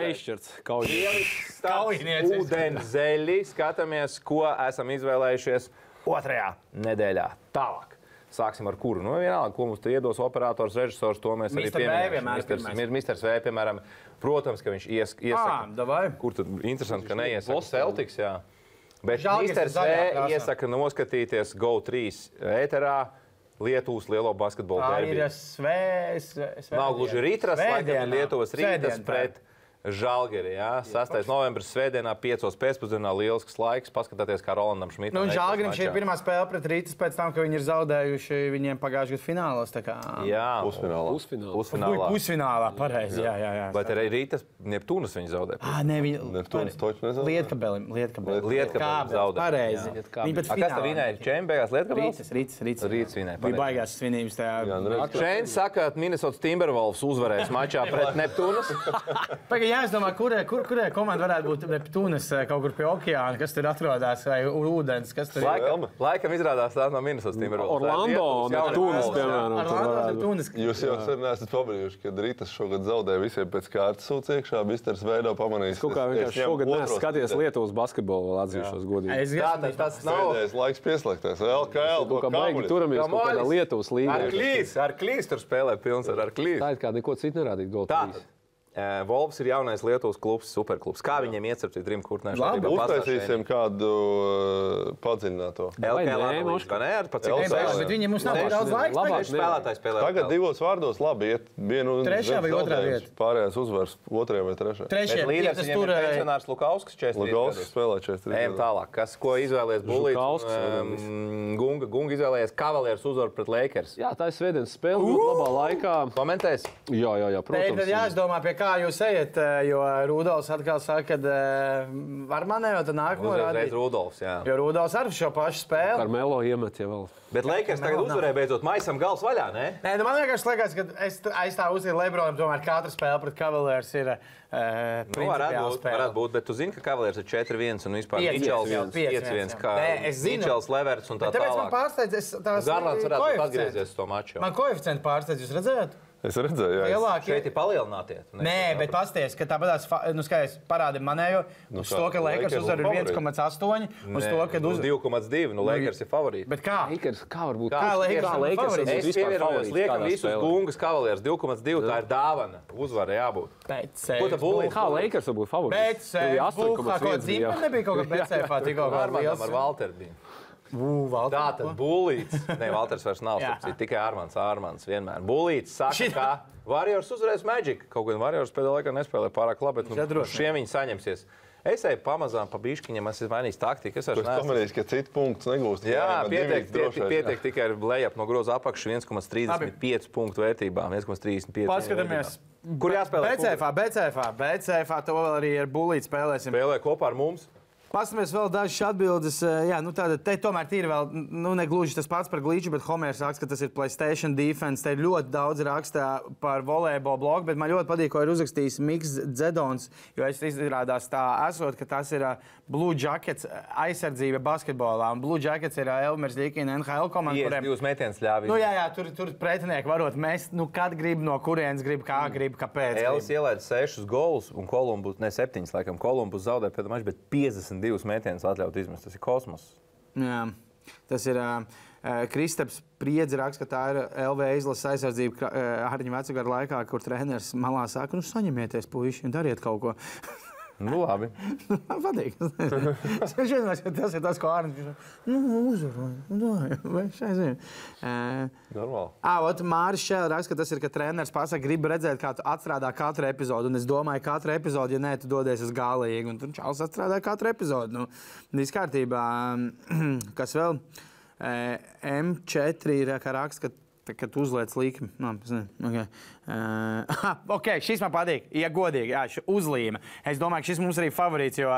Neizšķirts kaut kā. Kaujiniecis. Ūdens zeļi. Skatāmies, ko esam izvēlējušies otrajā nedēļā. Tālāk. Sāksim ar kuru? Nu, vienalga, ko mums te iedos operators, režisors, to mēs arī. V pieminēsim. vienmēr Misters-. V, piemēram, protams, ka viņš ies, iesaka. davai. Kur tad interesanti, ka neiesaka. Celtics, jā. Bet Mr. V iesaka noskatīties GO3 ēterā Lietuvas lielo basketbolu Tā ir svēts. Nav gluži rītras, laikam ir Lietuvas rītas pret Žalgiri. Jā. 6. novembris svētdienā, 5. pēcpusdienā, lielisks laiks. Paskatieties, kā Rolandam Šmitam. Nu, Žāgrim šī ir pirmā spēle pret Rītas pēc tam, ka viņi ir zaudējuši viņiem pagājušajā gadā finālos. tā kā- Jā, Pusfinālā. Pusfināls. Ui, pusfinālā. Pusfinālā, pareizi. Jā, jā, jā. Bet arī rītas Neptūnas viņi zaudēja. Ah, ne, viņi Neptūns toķi nezaudēja? Lietkabelim, Lietkabelim. Lietkabelim zaudēja. Pareizi. Viņi pat A, Kas finālā vinēja? Čembēgās Lietuvas? Rītas, Rītas, Rītas. Rīts vinēja, Bija baigās svinības tajā. Jā, nu. Šeit saka, ka Minnesota Timberwolves uzvarēs mačā pret Neptūnas. Pagaid, jāizdomā, kurai kur, kurai komanda varētu būt Neptūnas eh, kaut kur pie okeāna, kas tur atrodas, vai ūdens, kas tur ir. Laikam, laikam izrādās tā no Minnesota Timberwolves. Orlando, Neptūnas, piemēram. Jūs jau sen esat pamanījuši, ka Rītas šogad zaudēja visiem pēc kārtas sūdz iekšā. Misters Veido pamanījis. Kaut kā vienkārši šogad neskaties sūdzību. Lietuvas basketbolu, vēl atzīšos godīgi. Es Tātad esmu tas nav. Pēdējais laiks pieslēgties. LKL. Kaut kā baigi turamies kaut kādā Lietuvas Ar līnijā. klīs, ar klīs tur spēlē pilns ar, ar klīs. Tā ir kā neko citu nerādīt. Gold Volvs ir jaunais Lietuvas klubs, superklubs. Kā viņiem iecerpīt Rim Kurtnē? Labi, Uztaisīsim kādu uh, padziļināto. LKL nē, vai ne? Ar jā. bet- viņiem mums nav Nē, tik daudz laika. labāk spēlētājs spēlē. Tagad divos vārdos labi iet. Vienu Trešajā vai otrā vieta? Pārējās uzvaras otrajā vai trešajā. Bet līderis tas viņiem tur ir pensionārs Lukauskas 43 Lugauskis gadus. spēlē 43. Ejam tālāk. Kas, ko izvēlējies Bulīts? Um, Gunga, Gunga izvēlējies Kavalieru uzvaru pret Lakers. Jā, tā ir svētdienas spēle. Labā laikā. Komentēs? Jā, jā, jā protams. jāizdomā, pie kā jūs ejat, eh, jo Rudolfs atkal saka, ka eh, var manējot nākamo rādīt. Rudolfs. jā. Jo Rudolfs ar šo pašu spēli. Karmelo iemet jau vēl. Bet Lakers tagad uzvarēja beidzot maisam gals vaļā, ne? Nē, nu man vienkārši liekas, ka es t- aiz tā uzzīju Lebronam, tomēr katra spēle pret Cavaliers ir uh, Nu, varētu būt, varētu būt, bet tu zini, ka Cavaliers ir 4-1 un vispār Pieci Mičels viens, pieci 5-1, viens, kā jā. Nē, es zinu. Mičels, Leverts un tā Bet tāpēc man tālāk. pārsteidz, es tās Garlands varētu uz to maču. Man koeficienti pārsteidz, jūs redzējāt? Es redzēju, es- Lielākie. Šeit ir palielinātie. tu Nē, nezini, bet pasties, ka tāpat nu, skaidrs, parādi manējo. Nu Uz kā, to, ka Lakers Lakers uzvar ir favorīti. 1,8. Uz Nē, to, ka uz uz 2,2. Nu, Lakers ir favorīti. Bet kā? Lakers, kā var būt? Kā Lakers kā var būt Lakers favorīts? būt Es vispār pievienojos, favorīts liekam, visus gungas Cavaliers 2,2. Tā ir dāvana. Uzvara jābūt. Pēc Ko tu bulīji? Kā Lakers var būt favorīts? Kaut 8,1 kāda zīme nebija kaut BCF tikko. Armandam ar Valteru bija. Tā tad bulīts. Nē, Valters vairs nav. Citu, Tikai Armands, Armands vienmēr. Bulīts saka, Šit- ka Warriors uzvarēs Magic. Kaut gan Warriors pēdējā laikā nespēlē pārāk labi, bet nu, šiem viņi saņemsies. Es eju pamazām pa bišķiņam, es esmu mainījis taktiku. Es pamanījis, ka citu punktu negūst. Jā, pietiek, pietiek, pietiek tikai ar lejap no groza apakšu 1,35 punktu vērtībām. 1,35. Paskatāmies. vērtībām. Kur jāspēlē? BCF, BCF, BCF, to vēl arī ar bulīti spēlēsim. Spēlē kopā ar mums. Paskatāmies vēl dažas atbildes. eh, Jā, nu tāda, te tomēr ir vēl, nu, ne gluži tas pats par glīču, bet Homērs raksta, ka tas ir Playstation defense. Te ir ļoti daudz rakstā par volejbola bloku, bet man ļoti patīk, ko ir uzrakstījis Miks Dzedons, jo es izrādās tā esot, ka tas ir ā, Blue Jackets ā, aizsardzība basketbolā. Un Blue Jackets ir ā, Elmers Līkina NHL komanda, kuriem Jūs metiens ļāvis. Nu, jā, jā, tur, tur pretinieki varot mest, nu, kad grib, no kurienes grib, kā grib, kāpēc. Grib. ielaida sešus golus, un Kolumbus, ne septiņus, laikam, Kolumbus zaudēja pēdējā mačā, bet 52 metienus atļaut izmest. Tas ir kosmos. Jā. Tas ir uh, Kristaps Priedzi raksts, ka tā ir LV izlases aizsardzība Hārņa vecākā laikā, kur treneris malā saka, nu saņemieties, puiši, un dariet kaut ko. Nu, labi. Man patīk. Es domāju, ka tas ir tas, ko Hārņš nu, šai ziņā? Uh, Normāli. Ot, Māris Šēl raksta, ka tas ir, ka treneris pasaka, grib redzēt, kā tu atstrādā katru epizodu. Un es domāju, ka katru epizodu, ja nē, tu dodies uz galīgi. Un tur čāls atstrādā katru epizodu. Nu, viss kārtībā. Kas vēl? Eh, M4 ir, kā raksta, ka Tā, kad uzliek līniju, no, okay. uh, ok, šis man patīk. Ja godīgi, jā, uzlīme. Es domāju, ka šis mums arī favorīts. Jo,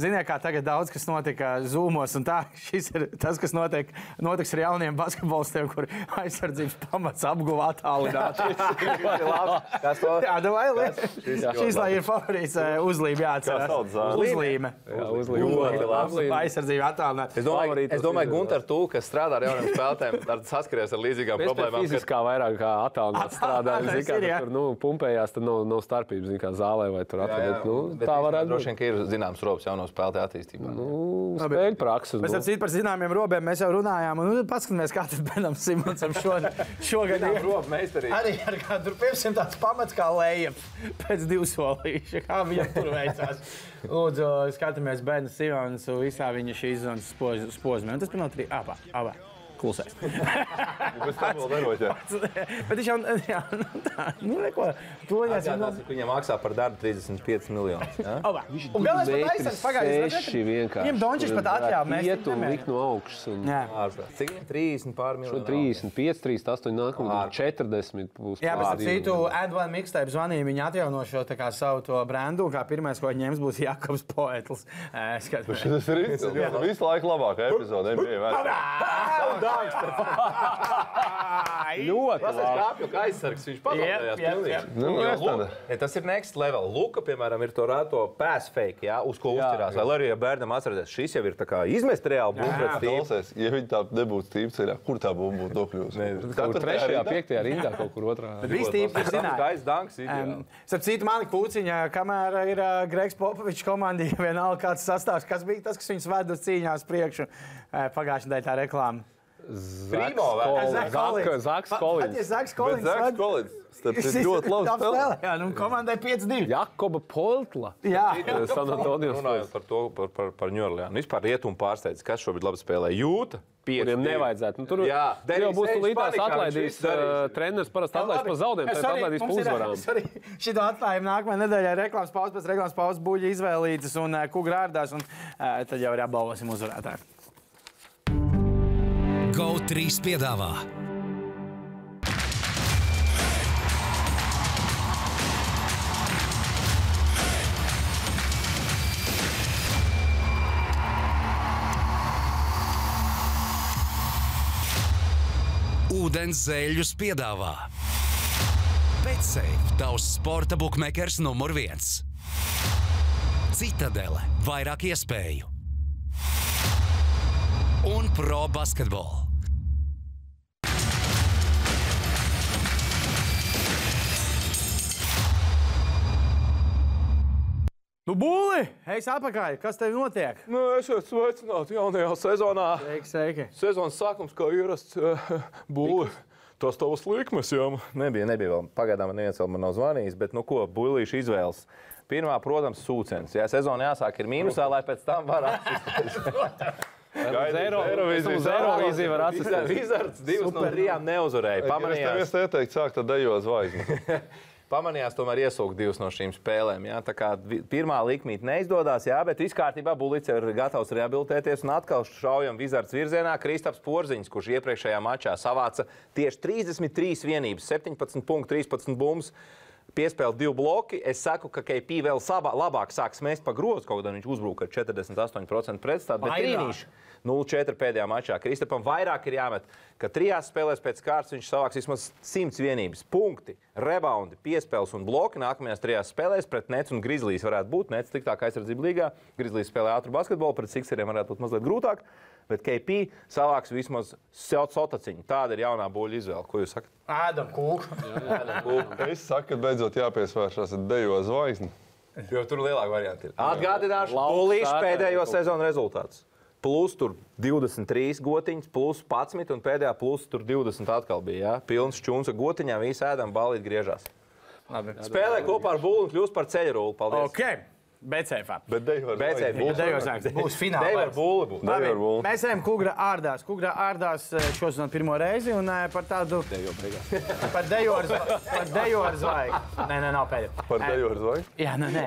ziniet, kā tagad daudz kas notika Zoomos, un tā, šis ir tas, kas notiek, notiks ar jauniem basketbolistiem, kur aizsardzības pamats apguva attālināti. Kas to? jā, nu, šis ļoti lai ir favorīts uh, uzlīme, jāatcerās. Uzlīme. Jā, Ļoti uzlīme. labi. Uzlīme. Aizsardzība attālināti. Es domāju, es domāju. Gunter, tu, kas strādā ar jauniem spēlētājiem, ar saskaries ar līdzīgām problēmām. kad- fiziskā vairāk kā attālināti strādāju. Ir, jā. tur nu, pumpējās, tad nav, nav starpības, kā zālē vai tur atradīt. Nu, Bet tā varētu Droši būt. vien, ka ir zināms rops jauno spēlētāju attīstībā. Nu, spēļu prakses. Mēs nu. ap citu par zināmiem robiem mēs jau runājām. Un, nu, paskatāmies, kā tas Benam Simonsam šogad, šogad ir. ropu meistarība. Arī ar kādu 500 tāds pamats kā leja pēc divu solīšu. Kā viņam tur veicās? Lūdzu, skatāmies Benu Simonsu visā viņa šīs zonas posmā. Un Tas bija no trīs. Abā, abā. Klusēs. Pēc tam vēl neroķē. Bet viņš jau, jā, nu tā, nu neko. To jāsaka. Viņam maksā par darbu 35 miljonus. Ja? Abā. Un galvenais pat aizsargs pagājis. Viņam Dončis pat atļāva. Mēs Ietu un likt no augšas. Un... Jā. Cik viņam 30 pār Šo miljonu? 35, 38, nākamā Ārprāt. 40 būs. Jā, bet citu. Advanced Mixtape zvanīja, viņi atjauno šo tā kā savu to brandu, un kā pirmais, ko ņems, būs Jakobs Poetls. Eh. Tas ir. Visu laiku labākā epizode Vēsturē. Ļoti Tas ir kāpju aizsargs. Viņš jep, pilnīgi. Nu, tāda. Ja, tas ir next level. Luka, piemēram, ir to rāto pass fake, jā, uz ko uzturās. Vai arī, ja bērnam atcerēties, šis jau ir tā kā izmest reāli. Klausies, ja viņi tā nebūtu stīva ceļā, kur tā bumba būtu nokļuvusi? Kur trešajā, piektajā rindā, kaut kur otrā. Visi tīpi ir zināmi. Gais danks. Starp citu, mani kūciņā, kamēr ir uh, Gregs Popovičs komandī, vienalga kāds sastāvs, kas bija tas, kas viņus ved uz cīņās priekšu. Uh, Pagājušajā nedēļā tā reklāma. Zaks Kolins. Zaks Kolins. citu, Šis ļoti labi spēlē. Jā, nu komandai 5-2. Jakoba Poltla. Jā, San Antonio. Runājot par to, par, par, par Ņūorleānu. Vispār rietumu pārsteidz, kas šobrīd labi spēlē. Jūta. Kuriem nevajadzētu. Nu, tur Jā, tur jau būs līdās atlaidīs. Uh, treneris parasti atlaidīs pa zaudējumu, tad atlaidīs pa uzvarām. Šito atklājumu nākamajā nedēļā reklāmas pauzes, pēc reklāmas pauzes buļļi izvēlītas un uh, kukurārdās, un uh, tad jau ir apbalvosim uzvarētāju. GO3 piedāvā. Ūdens zēļus piedāvā. Betsafe - tavs sporta bukmekers numur viens. Citadele - vairāk iespēju un pro basketbolu. Nu, būli! Ej, atpakaļ! Kas tev notiek? Nu, esiet sveicināti jaunajā sezonā. Sveiki, sveiki! Sezonas sākums, kā ierasts, uh, būs. Tas tavs likmes jau nebija. nebija vēl. Pagaidām neviens vēl man nav zvanījis, bet nu ko, buļlīšu izvēles. Pirmā, protams, sūcens. Jā, sezona jāsāk ir mīnusā, lai pēc tam varētu attīstīties. Eirovīzija var attīstīties. Vizards divas no trijām neuzvarēja. Es tev Pamanījās, ieteicu sākt ar dejo zvaigzni. pamanījās tomēr iesaukt divas no šīm spēlēm. Jā. Tā kā pirmā likmīte neizdodas, jā, bet viss kārtībā Buļbuļs ir gatavs rehabilitēties un atkal šaujam Vizards virzienā. Kristaps Porziņš, kurš iepriekšējā mačā savāca tieši 33 vienības, 17 punktu, 13 bumbas. Piespēlēt divu bloku. Es saku, ka KP vēl sabā, labāk sāks mest pa grozu, kaut gan viņš uzbruka ar 48% pretstāvu. Bet Vairāk. trīnīši 0-4 pēdējā mačā. Kristapam vairāk ir jāmet, ka trijās spēlēs pēc kārtas viņš savāks vismaz 100 vienības. Punkti, rebaundi, piespēles un bloki nākamajās trijās spēlēs pret Nets un Grizzlies varētu būt. Nets sliktāk aizsardzība līgā. Grizzlies spēlē ātru basketbolu, pret Sixeriem varētu būt mazliet grūtāk. Bet KP savāks vismaz sotaciņu. Tāda ir jaunā buļļu izvēle. Ko jūs sakat? Ēdam kūku! Es saku, ka beidzot jāpiesvēršas ar dejo zvaigzni. Jo tur lielāka varianta ir. Atgādināšu, Bulīšu sētē pēdējo sezonu rezultātus. Plus tur 23 gotiņas, plus 11, un pēdējā plus tur 20 atkal bija. Ja? Pilns čūns ar gotiņām, visi ēdam, balīt griežās. Labi. Spēlē kopā ar Bullu un kļūst par ceļroli. Paldies! Ok! Beceifā! Bet dejo ar Beidzēji, zvaigzni. būs fināls. Būs. Bullu. Mēs ejam Kungra ārdās. Kungra ārdās eh, šodien pirmo reizi un eh, par tādu. Par dejo zva- par dejo ar zvaigzni. Nē, nē, nav pēdējā. Par dejo ar zvaigzni. Jā, nu nē.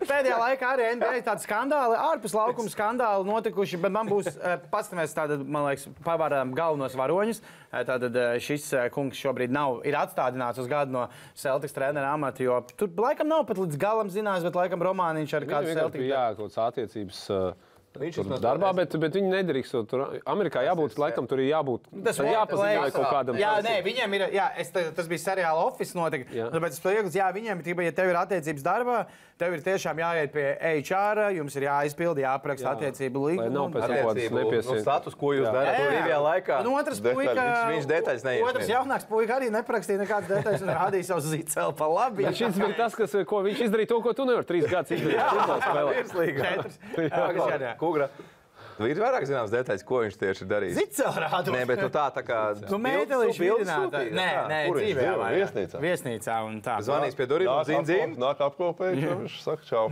Pēdējā laikā arī NBA ir tādi skandāli, ārpus laukuma skandāli notikuši, bet man būs paskatīties tādu, man liekas, pavārām galvenos varoņus. E, Tātad e, šis kungs šobrīd nav, ir atstādināts uz gadu no Celtics trenera amata, jo tur laikam nav pat līdz galam zināms, bet laikam romāniņš ar kādu Celtics. jā, kaut kādas attiecības. uh, Viņš vismaz darbā, bet, bet viņi nedrīkst. to Tur Amerikā jābūt, laikam, tur ir jābūt. Tas jāpaziņo liekas, kaut kādam. Jā, nē, viņiem ir. Jā, es, tas bija seriāla Jā. tāpēc es lieku, jā, viņiem ir tikai, ja tev ir attiecības darbā, tev ir tiešām jāiet pie HR, jums ir jāizpilda, jāapraksta Jā. attiecību Lai līgumu. nav pēc tam nu, status, ko jūs Jā. darāt Jā, jā. brīvajā laikā. Un otrs Detaļas. puika, Viņš- viņš detaļas neiesniedz. Otrs jaunāks puika arī neprakstīja nekādas detaļas un rādīja savu zīceli pa labi. Bet šis bija tas, kas, ko viņš izdarīja, to, ko tu nevari trīs gadus izdarīt. futbola spēlē. Četrs. Jā, kas Kugra? Ir vairāk zināms detaļas, ko viņš tieši ir darījis. Zīceli rādu. Nē, bet nu tā, tā kā. Nu, mētelīši sūtīja, Nē, nē, dzīvē. Viesnīcā? Viesnīcā un tā. Zvanīs pie durvīm un apkopēt, zina. nāk apkopēt, viņš saka, čau.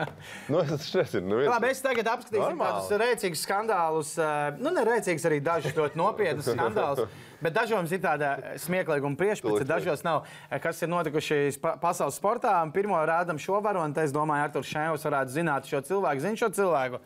Nu, es taču nezinu, neviens. Labi, es tagad apskatīšu Normāli. tādus rēcīgus skandālus. eh, Nu, ne rēcīgus, arī dažus ļoti nopietnus skandālus. Bet dažos ir tāda smieklīga un priekšpats, dažos nav. Eh, Kas ir notikuši pasaules sportā? Un Pirmo rādām šo varoni, tad es domāju, Artur Šēvs varētu zināt šo cilvēku. Zinu šo cilvēku.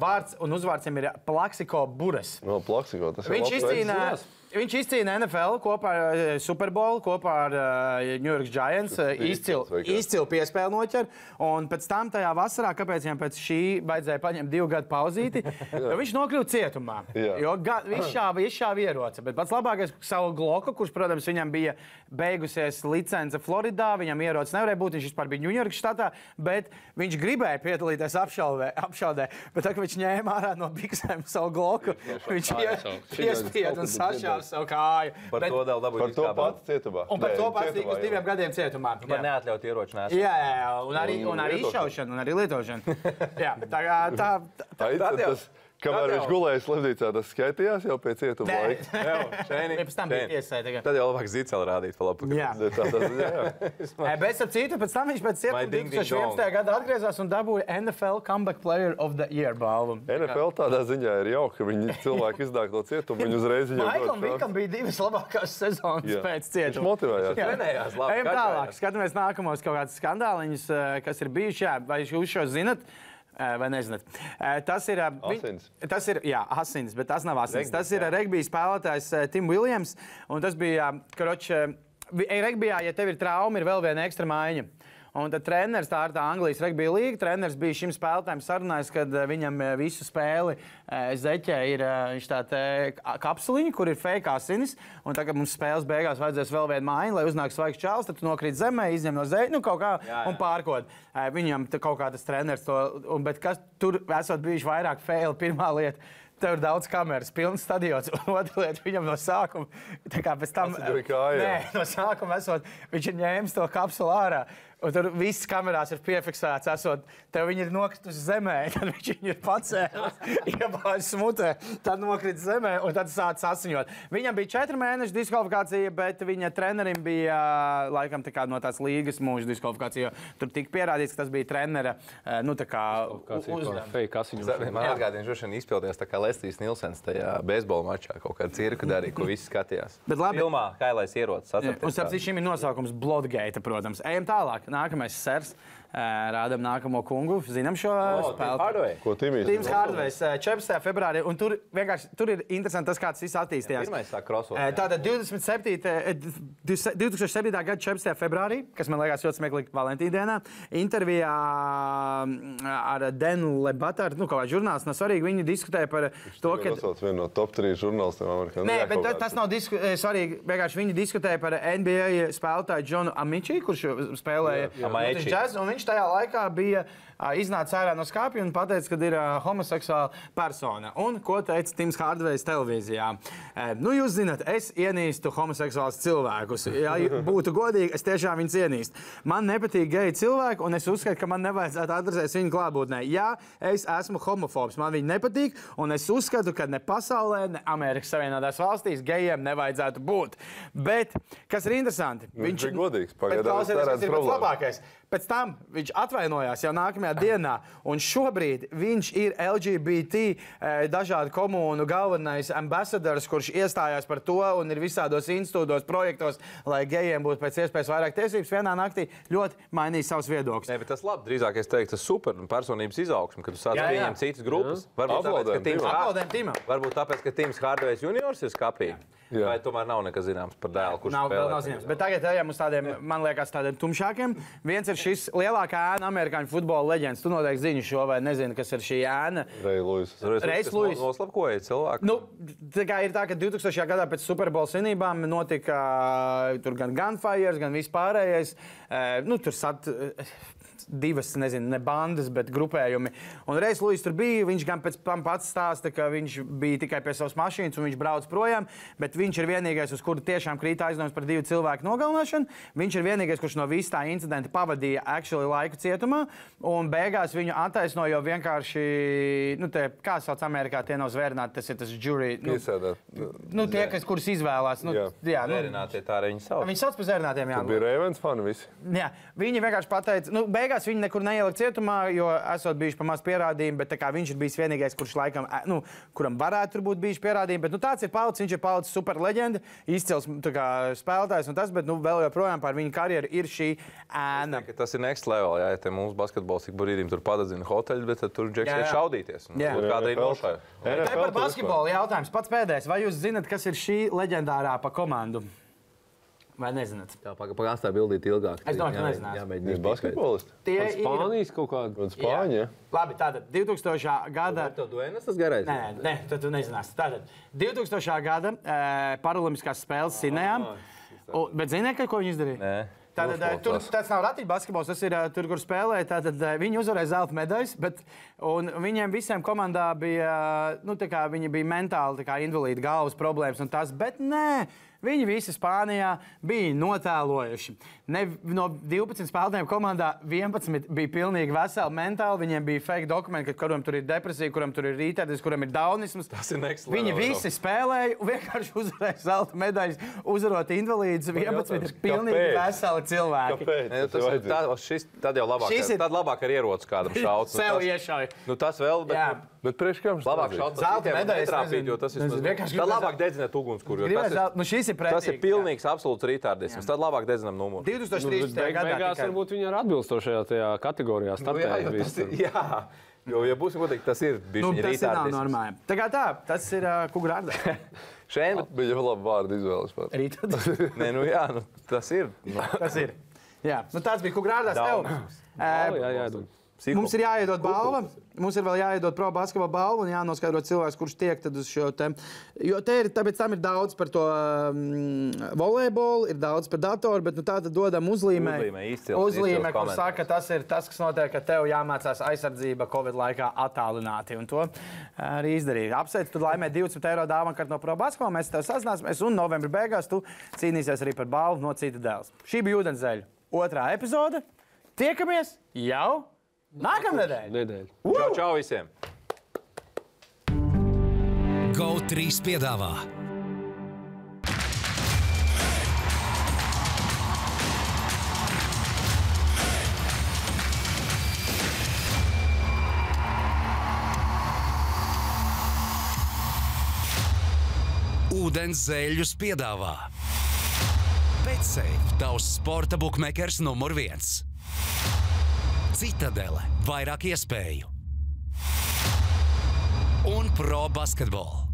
Vārds un uzvārds viņam ir Plaksiko Buras. No Plaksiko, tas ir Viņš veids. Viņš izcīnīja NFL kopā ar eh, Super Bowl, kopā ar uh, New York Giants. Uh, izcili izcil piespēli noķer. Un pēc tam tajā vasarā, kāpēc viņam pēc šī vajadzēja paņemt divu gadu pauzīti, viņš nokļuva cietumā. Jā. Jo ga, viņš šāva, izšāva ieroci. Bet pats labākais - savu gloku, kurš, protams, viņam bija beigusies licence Floridā. Viņam ierocis nevarēja būt, viņš vispār bija Ņujorkas štatā, bet viņš gribēja piedalīties apšaudē. apšaudē. Bet tā, kad viņš ņēma ārā no biksēm savu gloku, viņš piespieda un sašāva savu kāju. Par Bet- to vēl Par dabūju. to pats cietumā. Un par Nē, to pats tika uz diviem gadiem cietumā. Par Jā. neatļautu ieroču nēsu. Jā, jā, jā, un arī, Un arī lietošanu. izšaušana, un arī lietošana. Jā, tā kā tā. tā Ai, Tad tad jau- tas, kamēr viņš jau- gulēja slimnīcā, tas skaitījās jau pēc cietuma Nē, laika. pēc tam bija tiesai. Tad jau labāk zīcēlu rādīt. pa labu. Jā. Tā, tas, jā, jā. Eh, Bet, starp citu, pēc tam viņš pēc ding, 2011. dong. gadā atgriezās un dabūja NFL Comeback Player of the Year balvu. NFL tādā ziņā ir jauka, ka viņi cilvēki izdāk no cietuma, viņi uzreiz viņam Maiklam Vikam bija divas labākās sezonas Jā. pēc Viņš cietuma. motivējās. Jā. Trenējās labi, Ejam tālāk, skatāmies nākamos kaut kādus skandāliņus, eh, kas ir bijuši. Jā, vai jūs šo zinat? Vai nezināt? Tas ir. Asins. Tas ir, jā, asins, bet tas nav asins. Regbijs, Tas ir jā. regbija spēlētājs Tim Williams. Un tas bija, karoč, regbijā, ja tev ir trauma, ir vēl viena ekstra maiņa. Un tad treneris, tā ir tā Anglijas regbija līnija, treneris bija šim spēlētājam sarunājis, ka eh, viņam eh, visu spēli eh, zeķē ir kapsuliņa, kur ir fake asinis. Un tagad mums spēles beigās vajadzēs vēl vienu mājiņu, lai uznāk svaigs čāls, tad nokrīt zemē, izņem no zeķa, nu kaut kā Jā, jā. un pārkod. Viņam kaut kā tas treneris to, un, bet kas tur esot bijuši vairāk faili, pirmā lieta. Tev ir daudz kameras, pilns stadions. Otra lieta, viņam no sākuma, tā kā pēc tam, kājā. Nē, no sākuma esot, viņš ir ņēmis to kapsulu ārā. Un tur viss kamerās ir piefiksēts. Esot, tev viņi ir nokritusi zemē, tad viņš viņu ir pacēlis, iebāzis smutē, tad nokrita zemē un tad sācis asiņot. Viņam bija četri mēneši diskvalifikācija, bet viņa trenerim bija laikam tā kā no tās līgas mūža diskvalifikācija. jo Tur tika pierādīts, ka tas bija trenera ā, nu, tā kā asiņu? Man atgādina, ka viņš izpildījās tā kā Lestīs Nilsens tajā beisbola mačā, kaut kādā cirka darīja, ko visi skatījās. Bet labi. Filmā Kailais ierocis. Un citu, šim ir nosaukums Bloodgate, protams. Ejam tālāk. Nākamais sers. Ā, Rādam nākamo kungu. Zinām šo O, spēli. Ko Timijs? Tīms Hardvejs 14. februārī. Un tur vienkārši tur ir interesanti tas, kā tas viss attīstījās. Pirmais sāk krosot. Eh, Tātad 27. eh, 2007. gada 14. februārī, kas man liekas ļoti smieklīgi Valentīna dienā, intervijā mm, ar Denu Lebataru, nu, kā žurnālists, nav svarīgi, viņi diskutēja par to, ka. Tas viens no top 3 žurnālistiem Amerikā. Nē, bet ta- tas nav disku, eh, svarīgi. Vienkārši viņi diskutēja par NBA spēlētāju Džonu Amici, kurš spēlēja Amaiči. Utah Jazz, un Viņš tajā laikā bija ā, iznācis ārā no skāpja un teica, ka ir homoseksuāla persona. Un ko teica Tims Hardvejs televīzijā? Nu, jūs zināt, es ienīstu homoseksuālus cilvēkus. Ja būtu godīgi, es tiešām viņus ienīstu. Man nepatīk geji cilvēki, un es uzskatu, ka man nevajadzētu atrast viņu klātbūtnē. Jā, es esmu homofobs, man viņi nepatīk, un es uzskatu, ka ne pasaulē, ne Amerikas Savienotās valstīs gejiem nevajadzētu būt. Bet, kas ir interesanti, Viņš bija godīgs. Bet Pagaidām neredzu ir pats labākais. Pēc tam viņš atvainojās jau nākamajā dienā, un šobrīd viņš ir LGBT eh, dažādu komunu galvenais ambasadors, kurš iestājās par to un ir visādos institūtos, projektos, lai gejiem būtu pēc iespējas vairāk tiesības. Vienā naktī ļoti mainīja savus viedokļus. Nē, bet tas labi. Drīzāk es teiktu, tas super un personības izaugsme, kad tu sāc Jā, jā. pieņemt citas grupas. Varbūt tāpēc, ka Aplaudējam Tims Timam. Varbūt tāpēc, ka Tims Hārdvejs juniors ir skapī. Jā. Vai tomēr nav nekas zināms par dēlu, kurš Nav, spēlē? nav zināms. Bet tagad ejam uz tādiem, man liekas, tādiem tumšākiem. Viens ir šis lielākā ēna, amerikāņu futbola leģends. Tu noteikti zini šo, vai nezini, kas ir šī ēna. Rej, Lūis. Reiz Luis. Noslapkoja cilvēku. Nu, tā kā ir tā, ka 2000. gadā pēc Superbola svinībām notika tur gan gunfires, gan vispārējais. Nu, tur sat, divas, nezinu, ne bandas, bet grupējumi. Un reiz Luis tur bija. Viņš gan pēc tam pats stāsta, ka viņš bija tikai pie savas mašīnas un viņš brauc projām. Bet viņš ir vienīgais, uz kuru tiešām krīt aizdomas par divu cilvēku nogalināšanu. Viņš ir vienīgais, kurš no visa tā incidenta pavadīja actually laiku cietumā. Un beigās viņu attaisnoja jo vienkārši, nu, te, kā sauc Amerikā, tie nav zvērnāti, tas ir tas jury. Nu, Piesēdāt. Nu, tie, kas, kurus izvēlās, nu, jā. Jā. Nu, Zērinātie tā arī viņi sauc. viņi sauc par zērnātiem. Jā, Bija Ravens fani visi. jā, viņi vienkārši pateica, nu, beigās viņi nekur neielika cietumā, jo esot bijuši pamaz pierādījumi, bet tā kā viņš ir bijis vienīgais, kurš laikam, nu, kuram varētu būt bijuši pierādījumi. Bet nu, tāds ir palicis, viņš ir palicis super leģenda, izcils tā kā, spēlētājs un tas, bet nu, vēl joprojām par viņa karjeru ir šī ēna. Ka Tas ir next level. Jā, ja te mums basketbols ik brīdim tur padedzina hoteļu, bet tad tur džeks Jā, jā. šaudīties. Un Jā. kaut Kāda ir nošāja? Tā ir par basketbolu jautājums. Pats pēdējais. Vai jūs zinat, kas ir šī leģendārā pa komandu? Vai nezināt? Jā, pagaidām tā bildīt ilgāk. Es domāju, ka Jā, nezinās. jāmēģina Viņš bolists. Tie Un Spānijas kaut kāda. Un Spāņi. ja? Labi, tātad 2000. gada. Tev duenas tas garais? Nē, nē, tad tu nezināsi. Tātad 2000. gada e, Paralimpiskās spēles Sinējā. Bet zini, ka- ko viņi izdarīja? Nē. Tātad, eh, tur tas nav ratiņbasketbols, tas ir eh, tur, kur spēlēja. Tātad eh, viņi uzvarēja zelta medaļas, bet un viņiem visiem komandā bija, eh, nu, tā kā viņi bija mentāli tā kā invalīdi, galvas problēmas un tas, bet nē. Viņi visi Spānijā bija notēlojuši. Ne, no 12 spēlētājiem komandā 11 bija pilnīgi veseli mentāli. Viņiem bija fake dokumenti, ka kuram tur ir depresija, kuram tur ir rītēdes, kuram ir daunisms. Tas ir next Viņi visi spēlēja un vienkārši uzvarēja zelta medaļas, uzvarot invalīdus. 11 ir pilnīgi kāpēc? veseli cilvēki. Kāpēc? Nē, Tas ir tā, šis, tad jau labāk, Šis ir- tad labāk ar ieroci kādam šaut. Sev tas, iešauja. nu, tas vēl, bet Jā. Nu, Bet priekš kam šis labāk šaut. Zelta medaļas, netrāpīt, nezinu. jo tas ir vienkārši Tad labāk dedzināt ugunskura. Tas ir, Nu, šis ir tas ir pretīgi, jā. pilnīgs absolūts retardisms. Tad labāk dedzinām numuru. 2013. Beig, gadā beigās varbūt viņi ir atbilstošajā tajā kategorijā. Nu, jā, startēja jā, jo, ja būsim godīgi, tas ir bijis Nu, viņa tas ir nav normāli. Tā kā tā, tas ir uh, kukurāda. Šeit, Bija jau labi vārdu izvēles. pats. Rīt. nē, nu jā, nu, tas ir. Nu, Tas ir. Jā, nu, tāds bija Kugrādās. Daudz. Jā, jā, jā. Dod. Mums ir jāiedod balva. Mums ir vēl jāiedod pro basketbola balva un jānoskaidro cilvēks, kurš tiek uz šo te. Jo te ir, tāpēc tam ir daudz par to um, volejbolu, ir daudz par datoru, bet nu, tā tad dodam uzlīmē. Uzlīmē, izcils, uzlīmē izcils kur saka, tas ir tas, kas notiek, ka tev jāmācās aizsardzība Covid laikā attālināti. Un to arī izdarīja. Apsveicu, tu laimē 20 eiro dāvanu no pro basketbola. Mēs tev sazināsimies un novembrī beigās tu cīnīsies arī par balvu no cita dēls. Šī bija ūdenzēļa otrā epizode. Tiekamies jau nākamnedēļ! Nedēļa. Čau, čau visiem! GO3 piedāvā Ūdens zēļus piedāvā Betsafe, tavs sporta bukmekers numur viens. Citadele, vairāk iespēju un pro basketbolu.